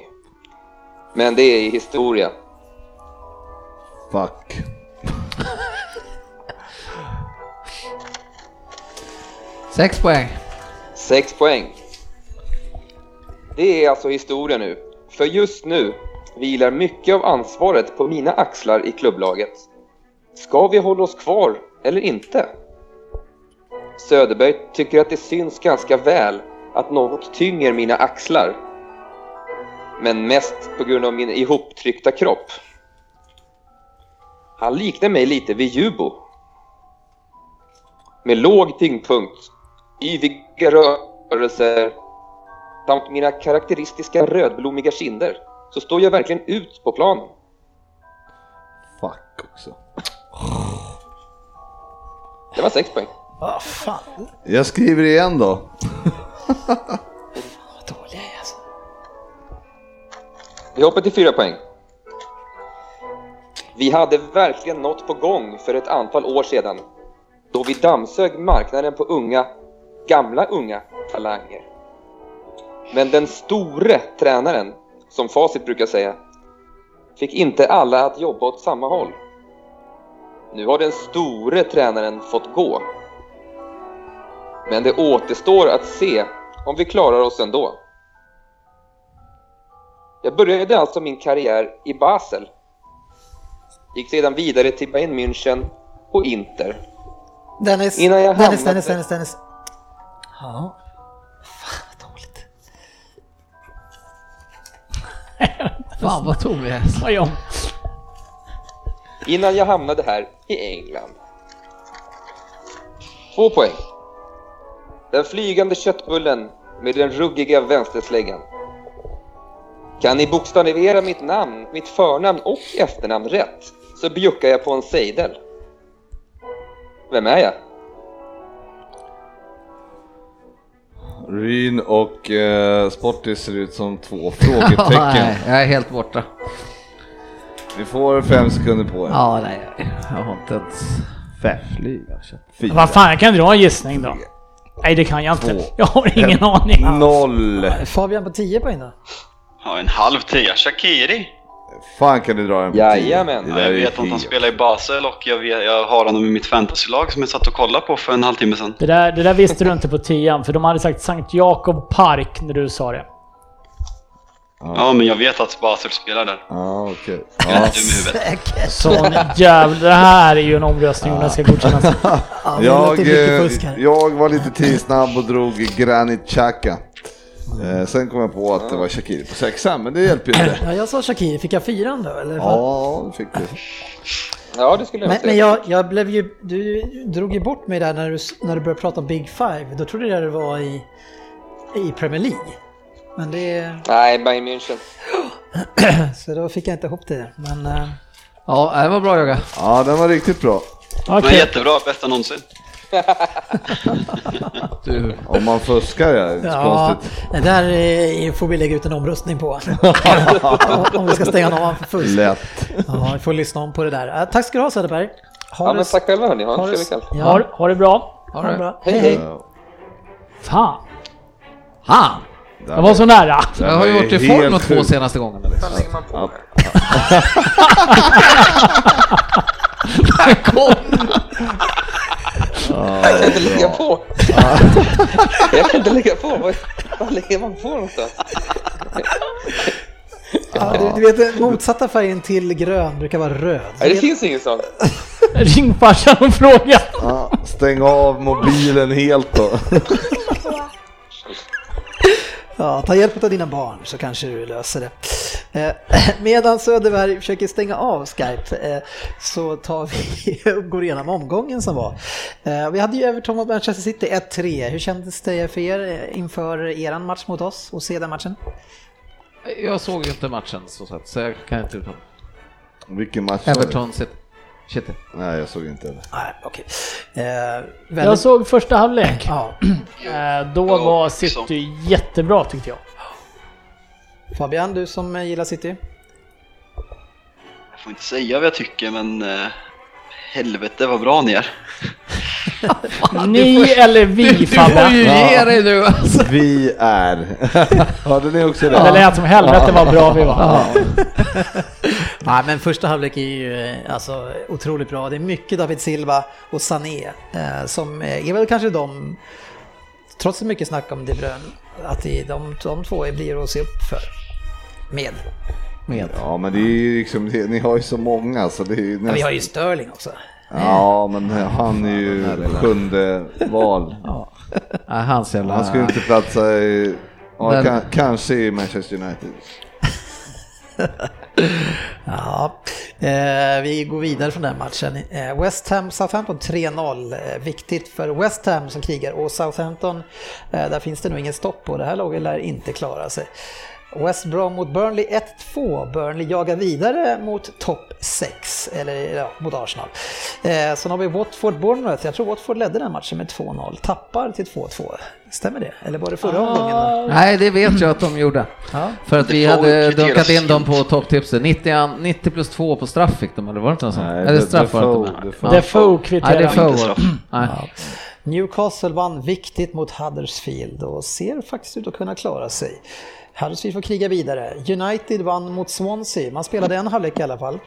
Men det är historia. Fuck. Sex poäng. Sex poäng. Det är alltså historia nu. För just nu vilar mycket av ansvaret på mina axlar i klubblaget. Ska vi hålla oss kvar eller inte? Söderberg tycker att det syns ganska väl att något tynger mina axlar. Men mest på grund av min ihoptryckta kropp. Han liknar mig lite vid Jubo. Med låg tyngdpunkt, yviga rörelser samt mina karaktäristiska rödblommiga kinder så står jag verkligen ut på planen. Fuck också. Det var sex poäng. Vad fan, Jag skriver igen då. vad dålig jag är alltså. Vi hoppar till fyra poäng. Vi hade verkligen något på gång för ett antal år sedan då vi dammsög marknaden på unga, gamla unga talanger. Men den store tränaren, som Facit brukar säga, fick inte alla att jobba åt samma håll. Nu har den store tränaren fått gå. Men det återstår att se om vi klarar oss ändå. Jag började alltså min karriär i Basel. Gick sedan vidare till Bayern München och Inter. Dennis, Innan jag Dennis, hamnade- Dennis, Dennis, Dennis. Ja. Fan vad dåligt. Fan vad tom jag är. Innan jag hamnade här i England. Två poäng. Den flygande köttbullen med den ruggiga vänstersläggan. Kan ni bokstavera mitt namn, mitt förnamn och efternamn rätt så bjuckar jag på en sejdel. Vem är jag? Ryn och eh, Sportis ser ut som två Nej, frågetecken. jag är helt borta. Vi får fem sekunder på er. Ja, nej, jag har inte ens Fem. flyga. Fyra. Vad fan, jag kan dra en gissning då. Nej, det kan jag inte. Två. Jag har ingen aning. Noll. Fabian på 10 poäng då? Ja, en halv tia. Shakiri. Fan kan du dra den på Jajamän. tio? Ja, jag vet att han spelar i Basel och jag, vet, jag har honom i mitt fantasylag som jag satt och kollade på för en halvtimme sedan. Det där, det där visste du inte på tian, för de hade sagt Sankt Jakob Park när du sa det. Ja, men jag vet att Basel spelar där. Ja, okej. Är Ja. Säkert. Sån jävla... Det här är ju en omröstning om den ska godkännas. Ja, Jag, eh, jag var lite tidsnabb och drog Granit Xhaka. Eh, sen kom jag på att det var Shakiri på sexan, men det hjälper ju inte. Ja, jag sa Shakir, fick jag fyran då? Eller? Ja, det fick du. Ja, det skulle jag Men, men jag, jag blev ju, du drog ju bort mig där när du, när du började prata om Big Five. Då trodde jag det var i, i Premier League. Men det, Nej, Bayern München. så då fick jag inte ihop det. Men eh, Ja, det var bra Jogga. Ja, den var riktigt bra. Men Okej. jättebra, bästa någonsin. Du. Om man fuskar ja, det är ja, konstigt. det där eh, får vi lägga ut en omröstning på. om vi ska stänga honom för fusk. Lätt. Ja, vi får lyssna om på det där. Eh, Tack ska du ha Söderberg. Ha Ja, men tack själva hörni. Ha ha en det- trevlig kväll. Ja, Ha, ha det bra. ha det bra. Hej, hej. Fan. Han! Jag var så nära. Jag har ju varit i form de två senaste gångerna. Liksom. lägger man på? Jag kan inte lägga på. Jag kan inte lägga på. Var- Vad lägger man på någonstans? Ja, du, du vet, motsatta färgen till grön brukar vara röd. Nej, det finns ingen sån. Ring farsan och fråga. Ja, stäng av mobilen helt då. Ja, ta hjälp av dina barn så kanske du löser det. Eh, medan Söderberg försöker stänga av Skype eh, så tar vi och går igenom omgången som var. Eh, vi hade ju Everton mot Manchester City 1-3. Hur kändes det för er inför eran match mot oss och se den matchen? Jag såg ju inte matchen så så jag kan inte uttala Vilken match var det? City. Nej, jag såg inte det. Nej, okej. Eh, Jag väldigt... såg första halvlek. Ja, Eh, Då Ja, var också. City jättebra tyckte jag. Fabian, du som eh, gillar City? Jag får inte säga vad jag tycker men eh, helvete vad bra ni är. Ni eller vi Du får ju ge dig nu alltså. Vi är. Hörde ni också Det det? lät som helvete vad bra vi var. Nej, men första halvlek är ju eh, alltså, otroligt bra. Det är mycket David Silva och Sané eh, som eh, är väl kanske de, trots så mycket snack om De Bruyne, att det är de, de två blir att se upp för. Med. Med. Ja, men det är ju liksom, det, ni har ju så många så det är ju Men vi nästan... har ju Sterling också. Ja, men han är ju sjunde val. Nej, hans jävla... Han skulle inte platsa i, ja, Men- kan, kanske i Manchester United. Ja, eh, vi går vidare från den matchen. Eh, West Ham Southampton 3-0. Eh, viktigt för West Ham som krigar och Southampton, eh, där finns det nog ingen stopp på. Det här laget lär inte klara sig. West Brom mot Burnley 1-2. Burnley jagar vidare mot topp 6, eller ja, mot Arsenal. Eh, sen har vi Watford Bournemouth. Jag tror Watford ledde den matchen med 2-0. Tappar till 2-2. Stämmer det? Eller var det förra omgången? Ah, Nej, det vet jag att de gjorde. Ja. För att vi Det hade dunkat in dem på topptipset. 90, an- 90 plus 2 på straff fick de, eller var det inte något sånt? Nej, Eller det- straff var det inte. Defoe. Straff. Nej. Newcastle vann viktigt mot Huddersfield och ser faktiskt ut att kunna klara sig. Huddersfield får kriga vidare. United vann mot Swansea. Man spelade en halvlek i alla fall.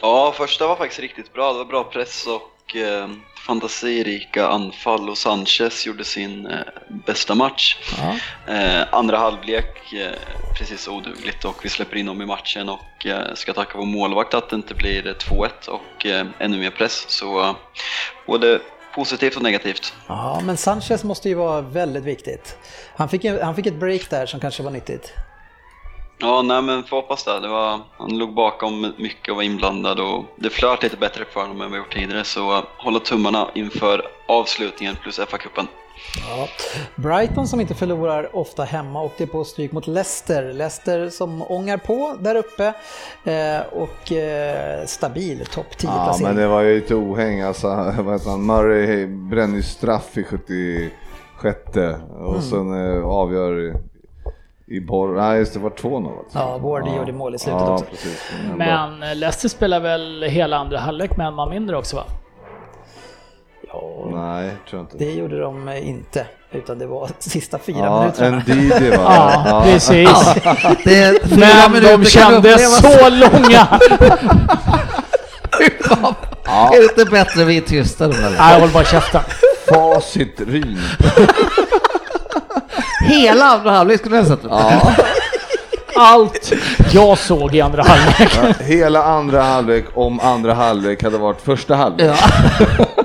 Ja, första var faktiskt riktigt bra. Det var bra press och eh, fantasirika anfall och Sanchez gjorde sin eh, bästa match. Eh, andra halvlek eh, precis odugligt och vi släpper in dem i matchen och eh, ska tacka vår målvakt att det inte blir eh, 2-1 och eh, ännu mer press. Så både positivt och negativt. Ja, men Sanchez måste ju vara väldigt viktigt. Han fick, han fick ett break där som kanske var nyttigt. Ja, nej men får hoppas det. det var, han låg bakom mycket och var inblandad och det flöt lite bättre för honom än vi gjort tidigare så hålla tummarna inför avslutningen plus FA-cupen. Ja. Brighton som inte förlorar ofta hemma åkte på stryk mot Leicester. Leicester som ångar på där uppe eh, och eh, stabil topp 10 Ja, men det var ju ett ohäng. Alltså, vad? Murray bränner ju straff i 76 och Mm. sen eh, avgör i, borr... Nej, just det var 2-0 alltså. Ja, Wardy gjorde mål i slutet ja, också. Precis. Men Leicester spelar väl hela andra halvlek med en man mindre också va? Ja, Nej, tror jag inte. det gjorde de eh, inte. Utan det var sista fyra Ja, minuterna. Va? Ja, precis. Det, Men minuter de kändes så långa! Är det inte bättre vi är tysta? Nej, håll bara käften. Facit Ryn. Hela andra halvlek skulle jag ha sett. Ja, Allt jag såg i andra halvlek. hela andra halvlek om andra halvlek hade varit första halvlek.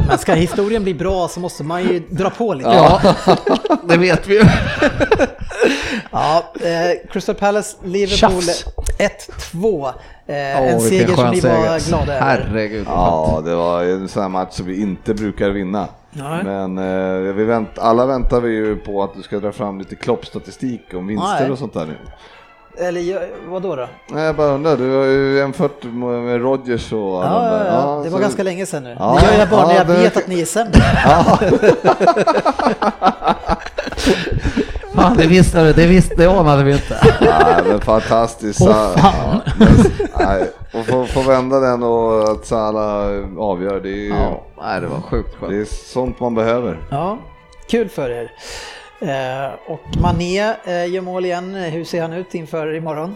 Men ska historien bli bra så måste man ju dra på lite. Ja, det vet vi ju. Ja, eh, Crystal Palace, Liverpool Tjafs. 1-2. Eh, Åh, en seger som vi var seger. glada över. Herregud. Ja, det var en sån här match som vi inte brukar vinna. Nej. Men eh, vi vänt, alla väntar vi ju på att du ska dra fram lite kloppstatistik om vinster Nej. och sånt där nu. Eller ja, vad då? då? Nej, jag bara undrar, du har ju jämfört med Rodgers och Ja, alla ja, där. ja. det var så- ganska länge sedan nu. Ja, det gör jag bara när ja, jag det- vet att ni är sämre. Fan, det visste du, det visste det anade vi inte. Nej, men fantastiskt. Åh, fan. Ja, nej, och få, få vända den och att Salah avgör, det är ju Ja, nej, det var sjukt det skönt. är sånt man behöver. Ja, kul för er. Eh, och Mané eh, gör mål igen. Hur ser han ut inför imorgon?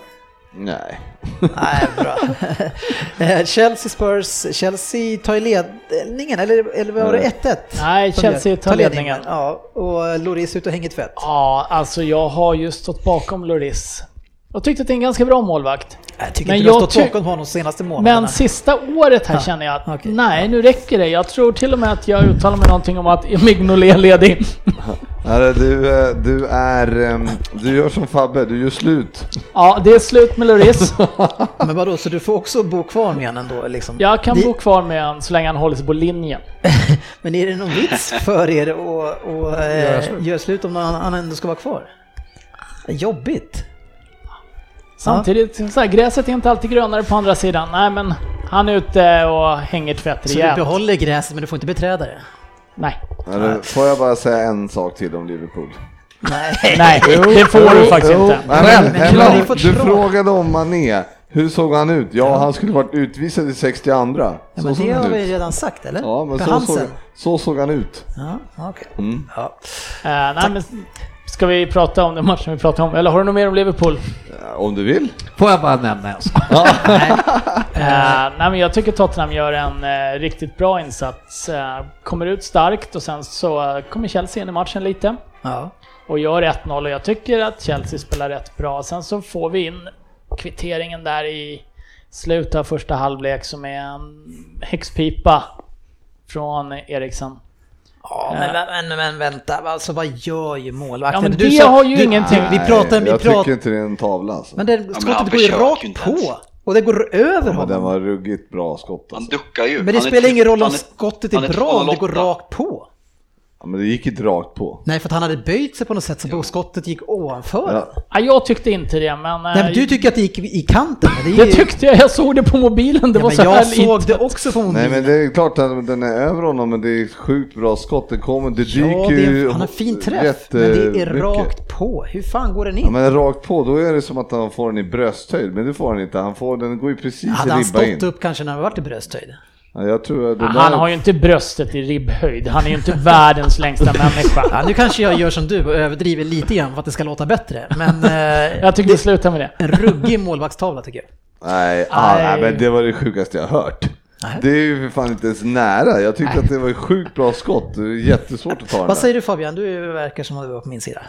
Nej. Nej, bra. Eh, Chelsea Spurs. Chelsea tar ledningen, eller, eller var det 1-1? Nej, Chelsea tar ledningen. Ja, och Loris ut och hänger tvätt. Ja, alltså jag har ju stått bakom Loris. Jag tyckte att det är en ganska bra målvakt. Jag tycker Men inte du har stått bakom honom de senaste månaderna. Men sista året här Ja, känner jag att okej. nej, nu räcker det. Jag tror till och med att jag uttalar mig någonting om att Mignolet är ledig. Du, eh, du är, ehm, du gör som Fabbe, du gör slut. Ja, det är slut med Lloris. Men vadå, så du får också bo kvar med honom ändå liksom? Jag kan Det- bo kvar med honom så länge han håller sig på linjen. Men är det någon vits för er att att, eh, Göra slut. göra slut om han, han ändå ska vara kvar? Jobbigt. Samtidigt, så här, gräset är inte alltid grönare på andra sidan. Nej, men han är ute och hänger tvätt Så du rejält. behåller gräset men du får inte beträda det? Nej, Eller, får jag bara säga en sak till om Liverpool? Nej. nej, det får du faktiskt Jo, inte. nej, men, men du frågade om Mané. Hur såg han ut? Ja, han skulle varit utvisad i 62. Ja, Så men det har vi ut. redan sagt eller? Ja, men så såg, så såg han ut. Ja, okej. Mm. Ja. Nej, men ska vi prata om den matchen vi pratade om? Eller har du något mer om Liverpool? Ja, Om du vill. Får jag bara nämna en sak? Eh, nej, men jag tycker Tottenham gör en eh, riktigt bra insats. Eh, kommer ut starkt och sen så eh, kommer Chelsea in i matchen lite. Ja. och gör 1-0 och jag tycker att Chelsea spelar rätt bra. Sen så får vi in kvitteringen där i slutet av första halvlek som är en häxpipa från Eriksen. Ja, men, men, men vänta, alltså vad gör ju målvakten? Ja, men Du det sa- har ju du, ingenting- Vi pratar, vi jag pratar, tycker inte det är en tavla alltså. men det, men han skottet går ju rakt på. ens. Och det går över Ja, men honom. den var ruggigt bra skott Han alltså. duckar ju. Men det Han spelar ingen roll om han skottet han är är bra om det går 2,08. rakt på. Ja, men det gick inte rakt på. Nej, för att han hade böjt sig på något sätt så skottet gick ovanför. Ja. Ja, jag tyckte inte det, men... Nej, men eh, du tycker att det gick i kanten. Det, är det tyckte jag, jag såg det på mobilen. Det ja, var men så jag såg lite. det också på mobilen. Nej men det är klart att den är över honom men det är ett sjukt bra skott. Det kommer, det dyker Ja, det ju är, han har fin träff, men det är rakt på. Hur fan går den in? Ja, men rakt på, då är det som att han får den i brösthöjd, men det får han inte. Han får, den går ju precis Hade i han ribba stått in. upp kanske när han varit i brösthöjd? Det Han där... har ju inte bröstet i ribbhöjd. Han är ju inte världens längsta människa. Ja, nu kanske jag gör som du och överdriver lite grann för att det ska låta bättre. Men eh, Jag tycker vi slutar med det. en ruggig målvaktstavla tycker jag. Nej, ah, Nej. nej, men det var det sjukaste jag hört. Nej. Det är ju för fan inte ens nära. Jag tyckte att det var ett sjukt bra skott. Det är jättesvårt att ta den Vad säger du Fabian? Du verkar som att du var på min sida.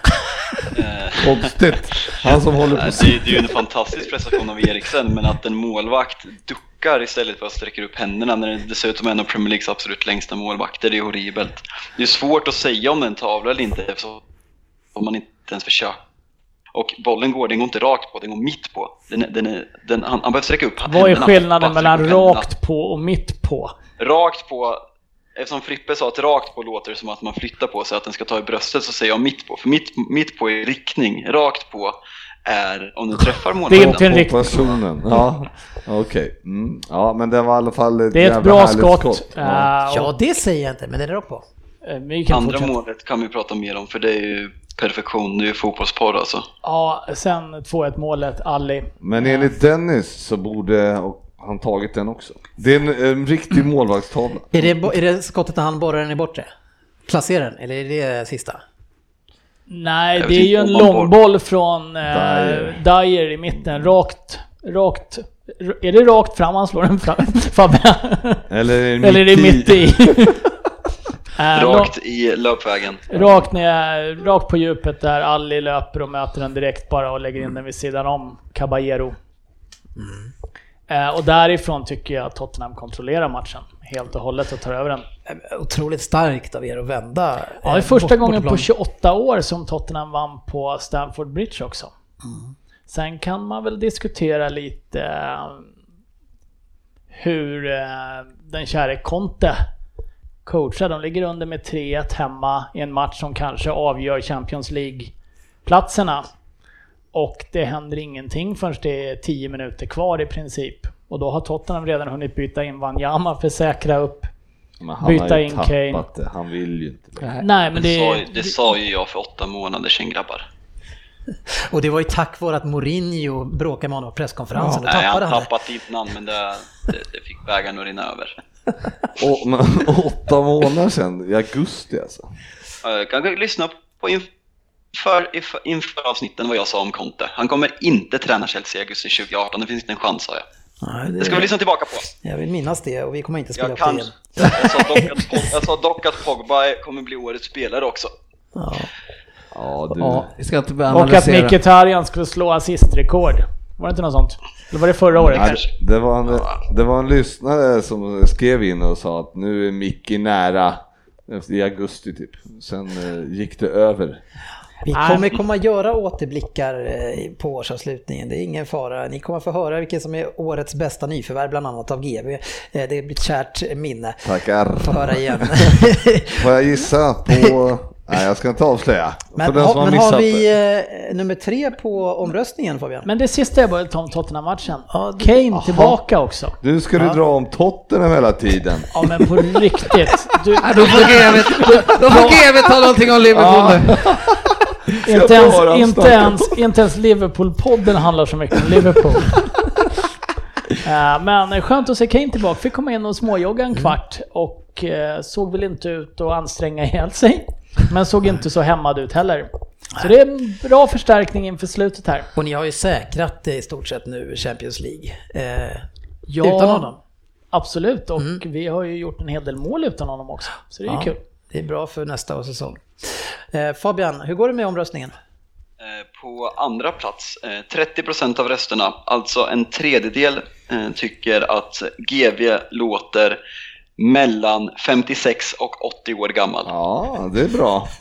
Konstigt. Han som håller på Nej, Det, det är ju en fantastisk prestation av Eriksen, men att en målvakt duckar istället för att sträcka upp händerna när det dessutom är en av Premier Leagues absolut längsta målvakter, det är horribelt. Det är svårt att säga om det är en tavla eller inte eftersom man inte ens försöker. Och bollen går, den går inte rakt på, den går mitt på. Den, är- den är, den, han, han behöver sträcka upp Vad är skillnaden mellan rakt på och mitt på? Rakt på, eftersom Frippe sa att rakt på låter som att man flyttar på sig, att den ska ta i bröstet, så säger jag mitt på. För mitt, mitt på är riktning, rakt på är om den träffar Det är målvakten. inte en personen. Ja, okej. Mm. Ja, men det var i alla fall ett Det är ett bra härligt skott. Ja. Ja, det säger jag inte, men det är rakt på. eh, Andra fortsätta. målet kan vi prata mer om, för det är ju perfektion, det är ju fotbollsporr alltså. Ja, sen 2-1 målet, Ali. Men enligt Dennis så borde och han tagit den också. Det är en, en riktig målvaktstavla. Är det, är det skottet när han borrar den i bortre? Placerar den, eller är det sista? Nej, Jag det är ju en långboll från eh, Dyer. Dyer i mitten, rakt, rakt. Är det rakt fram han slår den fram, Fabbe? Eller är det Eller är det mitt i? Eh, Rakt i löpvägen. Rakt ner, rakt på djupet där Ali löper och möter den direkt bara och lägger in den vid sidan om Caballero. Eh, och därifrån tycker jag att Tottenham kontrollerar matchen helt och hållet och tar över den. Eh, Otroligt starkt av er att vända. Ja, det är första bort- gången på bortaplan. 28 år som Tottenham vann på Stamford Bridge också. Sen kan man väl diskutera lite hur den käre Conte coachar. De ligger under med 3-1 hemma i en match som kanske avgör Champions League-platserna. Och det händer ingenting förrän det är 10 minuter kvar i princip. Och då har Tottenham redan hunnit byta in Wanyama för att säkra upp. Men han Byta har ju in Kane. det. Han vill ju inte det. Nej men Det, det sa, det sa ju jag för åtta månader sedan grabbar. Och det var ju tack vare att Mourinho bråkade med honom på presskonferensen. Då Nej, tappade han det. tappat innan men det, det, det fick bägaren att rinna över. Och, men, åtta månader sedan, i augusti alltså. Jag kan lyssna på inför, inför, avsnitten vad jag sa om Conte. Han kommer inte träna Chelsea i augusti 2018, det finns inte en chans sa jag. Nej, Det ska vi lyssna tillbaka på. Jag vill minnas det och vi kommer inte spela Jag, upp det kan, igen. jag, sa dock att, Pog- jag sa dock att Pogba kommer bli årets spelare också. Ja. Ja, du. Ja, vi ska inte Och att analysera. Mkhitaryan skulle slå assistrekord. Var det inte något sånt? Eller var det förra året Nej, kanske? det, var en, det var en lyssnare som skrev in och sa att nu är Micke nära efter- i augusti typ. Sen eh, gick det över. Vi kommer komma göra återblickar eh, på årsavslutningen, det är ingen fara. Ni kommer få höra vilken som är årets bästa nyförvärv, bland annat av GB. Eh, Det blir ett kärt minne. Tackar. Få höra igen. Får jag gissa på... Nej, jag ska inte avslöja. Men, ha, har men har vi eh, nummer tre på omröstningen Fabian? Men det sista jag började ta om Tottenham-matchen. Ja, Kane Aha. tillbaka också. Du ska du Ja. dra om Tottenham hela tiden. Ja men på riktigt. Du, Ja, då får GV, då GV ta någonting om Liverpool nu. inte, ens, bara inte, ens, inte ens Liverpool-podden handlar så mycket om Liverpool. Eh, Men skönt att se Kane tillbaka. Fick komma in och småjogga en kvart och eh, såg väl inte ut att anstränga ihjäl sig. Men såg inte så hämmad ut heller. Så det är en bra förstärkning inför slutet här. Och ni har ju säkrat det i stort sett nu, Champions League. Eh, Ja, Utan honom. Absolut, och vi har ju gjort en hel del mål utan honom också. Så det är ju Ja, kul. Det är bra för nästa säsong. Eh, Fabian, hur går det med omröstningen? Eh, På andra plats, eh, 30% av rösterna, alltså en tredjedel, eh, tycker att GV låter mellan 56 och 80 år gammal. Ja, det är bra.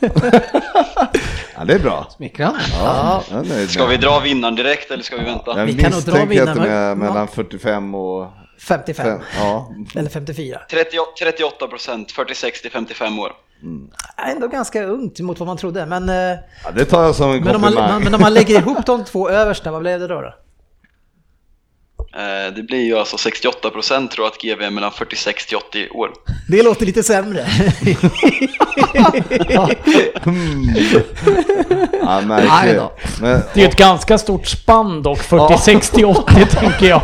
Ja, det är bra. Smickrande. Ja, nöjd Ska vi dra vinnaren direkt eller ska vi vänta? Jag Vi kan nog dra misstänker att vinnaren. är Ja. mellan 45 och... 55 fem- Ja, eller 54? 30, 38%, 46 till 55 år. Ändå ganska ungt mot vad man trodde, men, eh, ja, det tar jag som en men, om man, komplimang. men om man lägger ihop de två översta, vad blev det då? då? Eh, Det blir ju alltså 68% tror att GV är mellan 46 till 80 år. Det låter lite sämre. Ja, Aj märkligt. då. Men, Det är ju ett ganska stort spann dock, 46 till 80 tänker jag.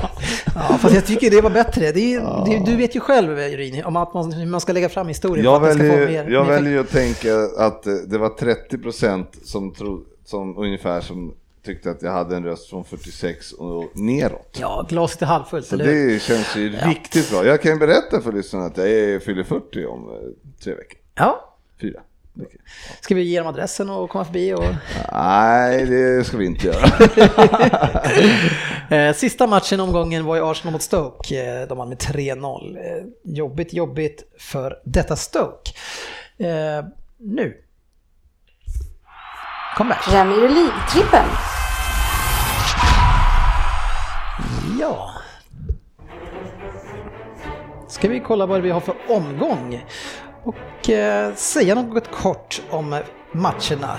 Ja, fast jag tycker det var bättre. Det är, det du vet ju själv, Rini, om att man, hur man ska lägga fram historien jag väljer, mer, jag mer väljer att tänka att eh, det var 30% som, tro, som ungefär som tyckte att jag hade en röst från 46 och neråt. Ja, glaset är halvfullt, Så det känns ju riktigt bra. Jag kan berätta för lyssnarna att jag är, fyller 40 om eh, tre veckor. Ja. Fyra veckor. Ska vi ge dem adressen och komma förbi? Och... Nej, det ska vi inte göra. Eh, Sista matchen omgången var ju Arsenal mot Stoke. Eh, De vann med 3-0. Eh, Jobbigt, jobbigt för detta Stoke. Nu. Comeback. Premier League-trippen. Ja. Ska vi kolla vad vi har för omgång och eh, säga något kort om matcherna.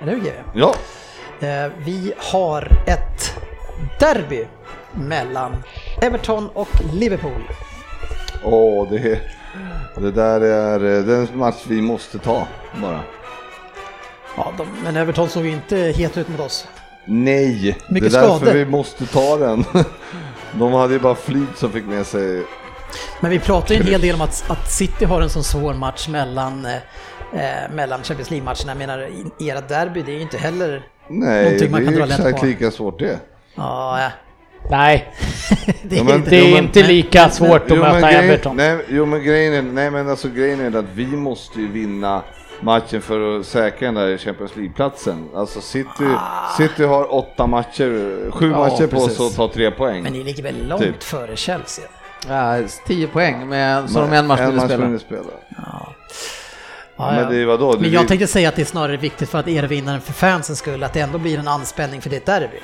Eller hur GW? Ja, Eh, Vi har ett derby mellan Everton och Liverpool. åh, det, det där är eh, den match vi måste ta bara. Ja, de, men Everton såg ju inte het ut mot oss. Nej, Mycket det är därför skador. vi måste ta den. De hade ju bara flyt som fick med sig Men vi pratar ju en hel del om att, att City har en sån svår match mellan, eh, eh, mellan Champions League-matcherna. Jag menar, era derby, det är ju inte heller... Nej, Någonting man det kan är dra lätt exakt på. lika svårt det. Ja, ja. Nej, det Ja, är men- inte... det är Jo, men- inte lika svårt att Jo, men möta grejen- Everton. Nej, jo men grejen är, nej men alltså grejen är att vi måste ju vinna matchen för att säkra den där Champions League-platsen. Alltså City, City har åtta matcher, sju Ja, matcher på sig att ta tre poäng. Men ni ligger väl långt Typ. före Chelsea? Ja, 10 poäng, med, så de en match mindre spela. mindre spela. Ja, Men ja. det är vadå? Det Men jag vill- tänkte säga att det är snarare viktigt för att er vinnaren för fansens skull, att det ändå blir en anspänning för ditt derby.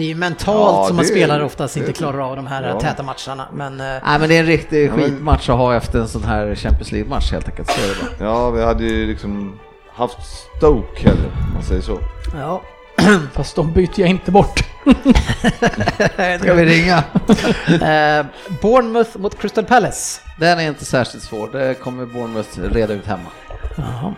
Det är ju mentalt Ja, som man spelare oftast inte klarar av de här ja. täta matcherna. Men eh, Nej men det är en riktig skitmatch att ha efter en sån här Champions League-match helt enkelt. Så är det bara. Ja, vi hade ju liksom haft Stoke heller, om man säger så. ja. Fast de byter jag inte bort. Ska vi ringa? Eh, Bournemouth mot Crystal Palace. Den är inte särskilt svår, det kommer Bournemouth reda ut hemma. Jaha.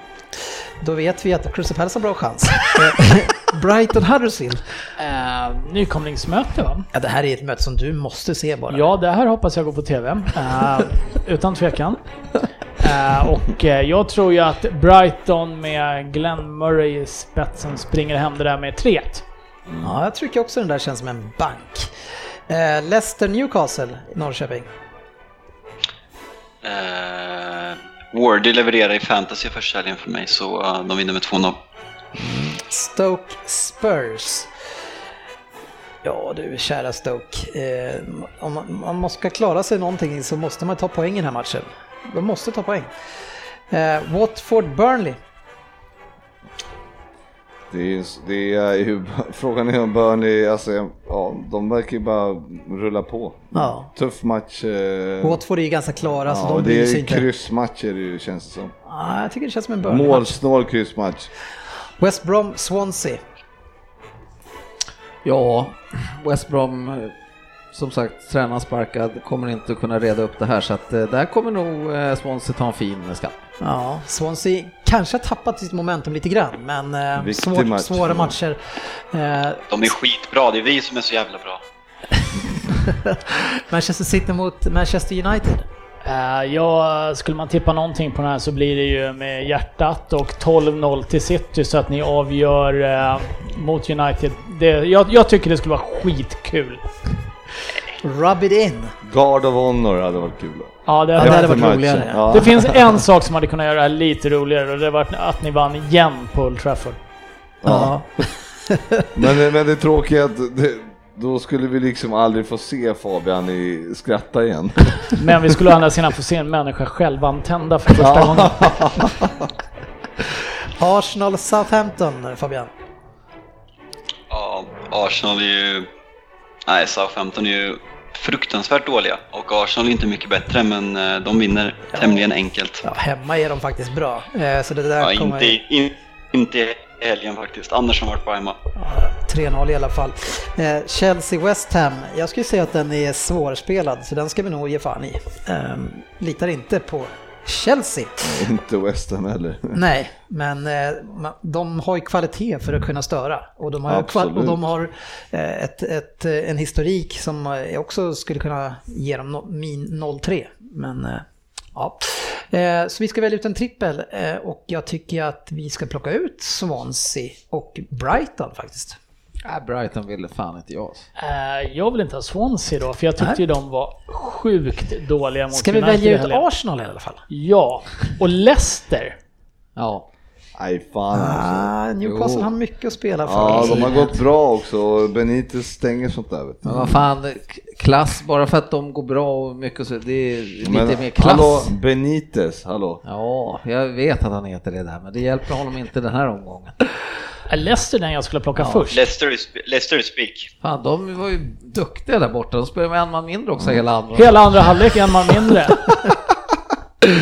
Då vet vi att Crystal Palace har bra chans. Brighton Huddersfield. Uh, nykomlingsmöte va? Ja, det här är ett möte som du måste se bara. Ja, det här hoppas jag går på TV. Eh, utan tvekan. Eh, och jag tror ju att Brighton med Glenn Murray i spetsen springer hem det där med 3-1. Ja, jag tycker också den där känns som en bank. Leicester Newcastle Norrköping. Wardy levererar i fantasy första helgen för mig, så de vinner med 2-0. Stoke Spurs. Ja du, kära Stoke. Eh, om man, om man ska klara sig någonting så måste man ta poäng i den här matchen. De måste ta poäng. Eh, Watford Burnley. Det är, det är ju, frågan är om Burnley, alltså, ja, de verkar ju bara rulla på. Ja. Tuff match. Eh, Watford är ju ganska klara så ja, de det bryr sig är inte. kryssmatcher det ju, känns det som. Ja, jag tycker det känns som en Burnley. Målsnål kryssmatch. West Brom Swansea. Ja, West Brom, eh, som sagt, tränaren sparkad, kommer inte kunna reda upp det här så att eh, där kommer nog eh, Swansea ta en fin skatt. Ja, Swansea kanske har tappat sitt momentum lite grann men eh, svår, match. svåra matcher. Eh, De är skitbra, det är vi som är så jävla bra. Manchester City mot Manchester United. Eh, ja, skulle man tippa någonting på den här så blir det ju med hjärtat och 12-0 till City så att ni avgör eh, mot United. Det, jag, jag tycker det skulle vara skitkul. Rub it in. Guard of Honor hade varit kul. Ja, det, Ja, det hade varit matchen. roligare. Ja. det finns en sak som hade kunnat göra det här lite roligare och det var att ni vann igen på Old Trafford. Ja. Men, men det tråkiga är att det, då skulle vi liksom aldrig få se Fabian i skratta igen. Men vi skulle å andra sidan få se en människa självantända för första gången. Arsenal Southampton Fabian. Ja, Arsenal är ju... Nej, Southampton är ju fruktansvärt dåliga och Arsenal är inte mycket bättre men eh, de vinner tämligen enkelt. Ja, hemma är de faktiskt bra. Eh, så det där Ja, kommer... inte, in, inte helgen faktiskt. Anders har varit bra hemma. Ja, 3-0 i alla fall. Eh, Chelsea-West Ham. Jag skulle säga att den är svårspelad så den ska vi nog ge fan i. Eh, litar inte på Chelsea. Inte West Ham heller. Nej, men eh, de har ju kvalitet för att kunna störa. Och de har, Absolut. och de har eh, ett, ett, en historik som eh, också skulle kunna ge dem no, min 0-3. Men eh, ja. Eh, Så vi ska välja ut en trippel eh, och jag tycker att vi ska plocka ut Swansea och Brighton faktiskt. Äh, Brighton ville fan inte jag. Eh, jag vill inte ha Swansea då, för jag tyckte Nej. ju de var sjukt dåliga mot Ska vi United välja ut. Arsenal i alla fall? Ja, och Leicester. Ja, Nej fan alltså. Ah, Newcastle Jo. har mycket att spela för. Ja, de har gått bra också Benitez stänger sånt där vet du. men vad fan, klass, bara för att de går bra och mycket så, det är lite Men, mer klass. Hallå, Benitez, hallå. Ja, jag vet att han heter det där, men det hjälper honom inte den här omgången. Leicester den jag skulle plocka först? Leicester Leicester is speak. Fan, de var ju duktiga där borta. De spelade med en man mindre också hela andra. Hela andra halvlek en man mindre.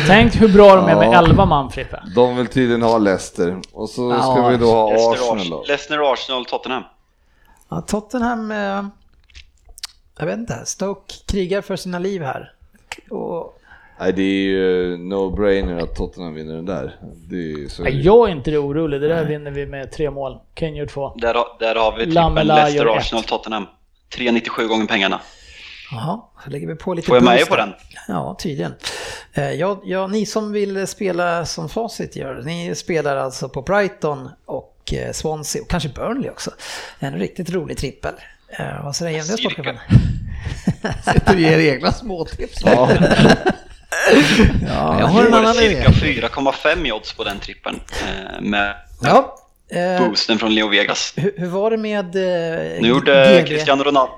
Tänk hur bra de är med Ja. 11 man Frippe. De vill tydligen ha Leicester och så ska Ja, vi då ha Leicester, Arsenal Ars- då. Leicester, Arsenal, Tottenham. Ja, Tottenham, eh, jag vet inte, Stoke krigar för sina liv här. Och, Nej, det är ju no-brainer att Tottenham vinner den där. Det är så Nej, Jag är inte det orolig, det där vinner vi med tre mål. Kane gör två. Där, har- där har vi gör Leicester, ett. Arsenal, Tottenham. 3,97 gånger pengarna. Jaha, så lägger vi på lite Får jag med er på den? Ja, tydligen. Eh, ja, ja, ni som vill spela som facit gör, ni spelar alltså på Brighton och eh, Swansea och kanske Burnley också. En riktigt rolig trippel. Eh, vad säger Cirka. Sportchefen? Sitter och ger egna småtips. Ja, Ja, jag har en annan idé. cirka 4,5 i odds på den trippen med Ja, boosten från Leo Vegas. hur, hur var det med eh, Nu gjorde GB? Cristiano Ronaldo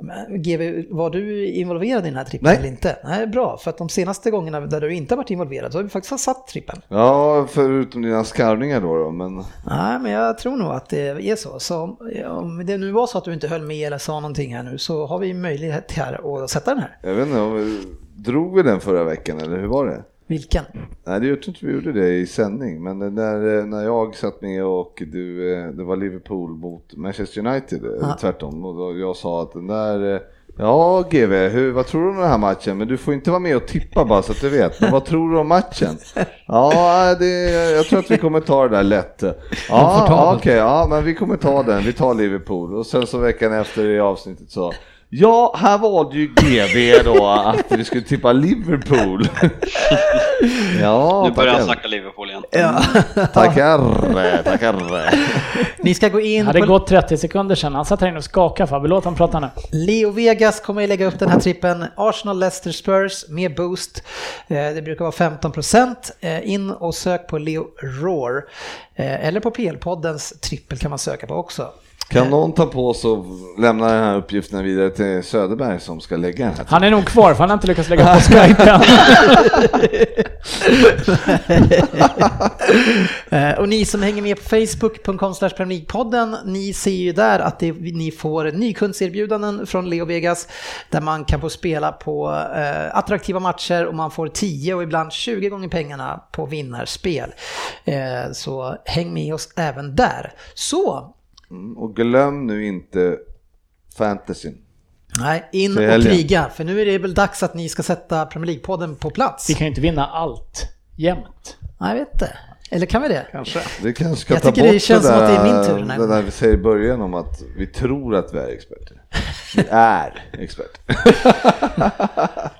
Men, GB, var du involverad i den här trippen eller inte? Nej, bra. För att de senaste gångerna där du inte har varit involverad så har vi faktiskt satt trippen. ja förutom dina skarvningar då, då men Nej, men jag tror nog att det är så. Så om det nu var så att du inte höll med eller sa någonting här nu så har vi möjlighet här att sätta den här. jag vet inte, drog vi den förra veckan eller hur var det? Vilken? Nej, det jag tror inte vi gjorde det i sändning, men när, när jag satt med och du, eh, det var Liverpool mot Manchester United, eh, Ja. tvärtom, och då jag sa att den där, eh, ja GV, hur, vad tror du om den här matchen? Men du får inte vara med och tippa bara så att du vet, men vad tror du om matchen? Ja, det, jag tror att vi kommer ta det där lätt. Ja, okej, ja, men vi kommer ta den, vi tar Liverpool. Och sen så veckan efter i avsnittet så, Ja, här valde ju GV då att vi skulle tippa Liverpool. ja, Nu börjar han snacka Liverpool igen. Ja. Tackar, tackar. Ni ska gå Det in hade på gått 30 sekunder sedan. Han satt här inne och skakade Fabbe. Låt honom prata nu. Leo Vegas kommer att lägga upp den här trippen. Arsenal, Leicester, Spurs med boost. Eh, Det brukar vara 15 procent. In och sök på Leo Roar. Eh, Eller på PL-poddens trippel kan man söka på också. Kan någon ta på sig och lämna den här uppgiften vidare till Söderberg som ska lägga den här? Han är nog kvar för han har inte lyckats lägga på Skype Eh, Och ni som hänger med på Facebook.com podden ni ser ju där att det, ni får nykundserbjudanden från Leo Vegas där man kan få spela på eh, attraktiva matcher och man får 10 och ibland 20 gånger pengarna på vinnarspel. Eh, så häng med oss även där. Så, Mm, Och glöm nu inte fantasyn. nej, in och kriga för nu är det väl dags att ni ska sätta Premier League-podden på plats. Vi kan ju inte vinna allt jämt. Nej, jag vet inte. Eller kan vi det? Kanske. Vi kanske ska Jag ta tycker bort det känns som där, att det är min tur här Det där vi säger i början om att vi tror att vi är experter. Vi är experter.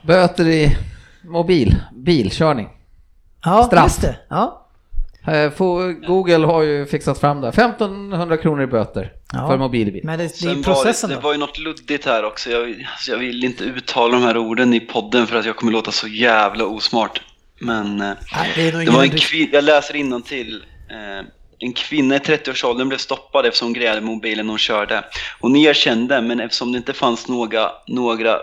Böter i mobil, bilkörning. Ja, Straff. just det. Ja. Eh, Google har ju fixat fram det. 1500 kronor i böter Ja. för mobilbil. Men det, det är var processen det, det var ju något luddigt här också. Jag, alltså jag vill inte uttala de här orden i podden för att jag kommer låta så jävla osmart. Men eh, Nej, det var en ingen... kvin- jag läser till. Eh, en kvinna i 30-årsåldern blev stoppad eftersom hon grejade mobilen hon körde. Hon erkände, men eftersom det inte fanns några, några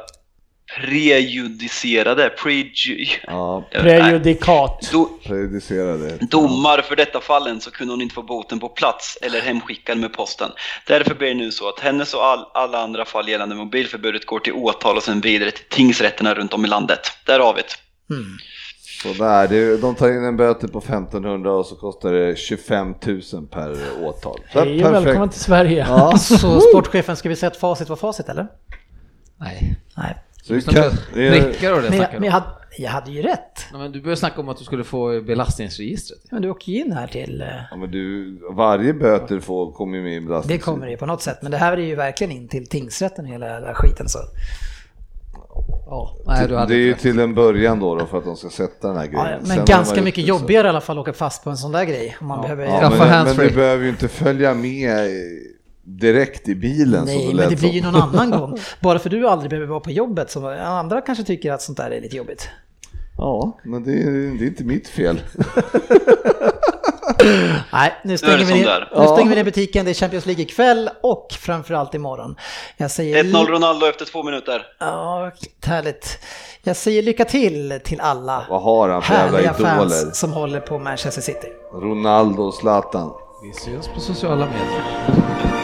prejudicerade, preju, Ja, Prejudikat. do, prejudicerade. domar för detta fallen så kunde hon inte få boten på plats eller hemskickad med posten. Därför blir det nu så att hennes och all, alla andra fall gällande mobilförbudet går till åtal och sen vidare till tingsrätterna runt om i landet. Där har vi det. Mm. Sådär, det, de tar in en böter på 1500 och så kostar det 25 000 per åtal. Hej och välkommen till Sverige. Ja, Så sportchefen, ska vi säga att facit var facit eller? Nej. Nej. Så vi kan, det är, Prickar och det Men, jag, snackar men du jag, hade, jag hade ju rätt. Nej, men Du börjar snacka om att du skulle få belastningsregistret. Men du åker ju in här till... eh, ja, men du, varje böter får, kommer ju med i Det belastning. kommer det på något sätt. Men det här är ju verkligen in till tingsrätten hela den här skiten så. Ja. Nej, du hade Det är ju till en början då, då för att de ska sätta den här grejen. Ja, Sen men har ganska mycket det så- jobbigare i alla fall att åka fast på en sån där grej. Om man behöver... Ja, men, men du behöver ju inte följa med direkt i bilen Nej, men det blir ju någon annan gång. Bara för du aldrig behöver vara på jobbet så andra kanske tycker att sånt där är lite jobbigt. Ja, men det är, det är inte mitt fel. Nej, nu stänger, vi ner, nu stänger vi ner butiken. Det är Champions League ikväll och framförallt imorgon. Jag säger... 1-0 Ronaldo efter två minuter. Ja, härligt. Jag säger lycka till till alla Vad har han för jävla härliga idoler? fans som håller på Manchester City. Ronaldo och Zlatan. Vi ses på sociala medier.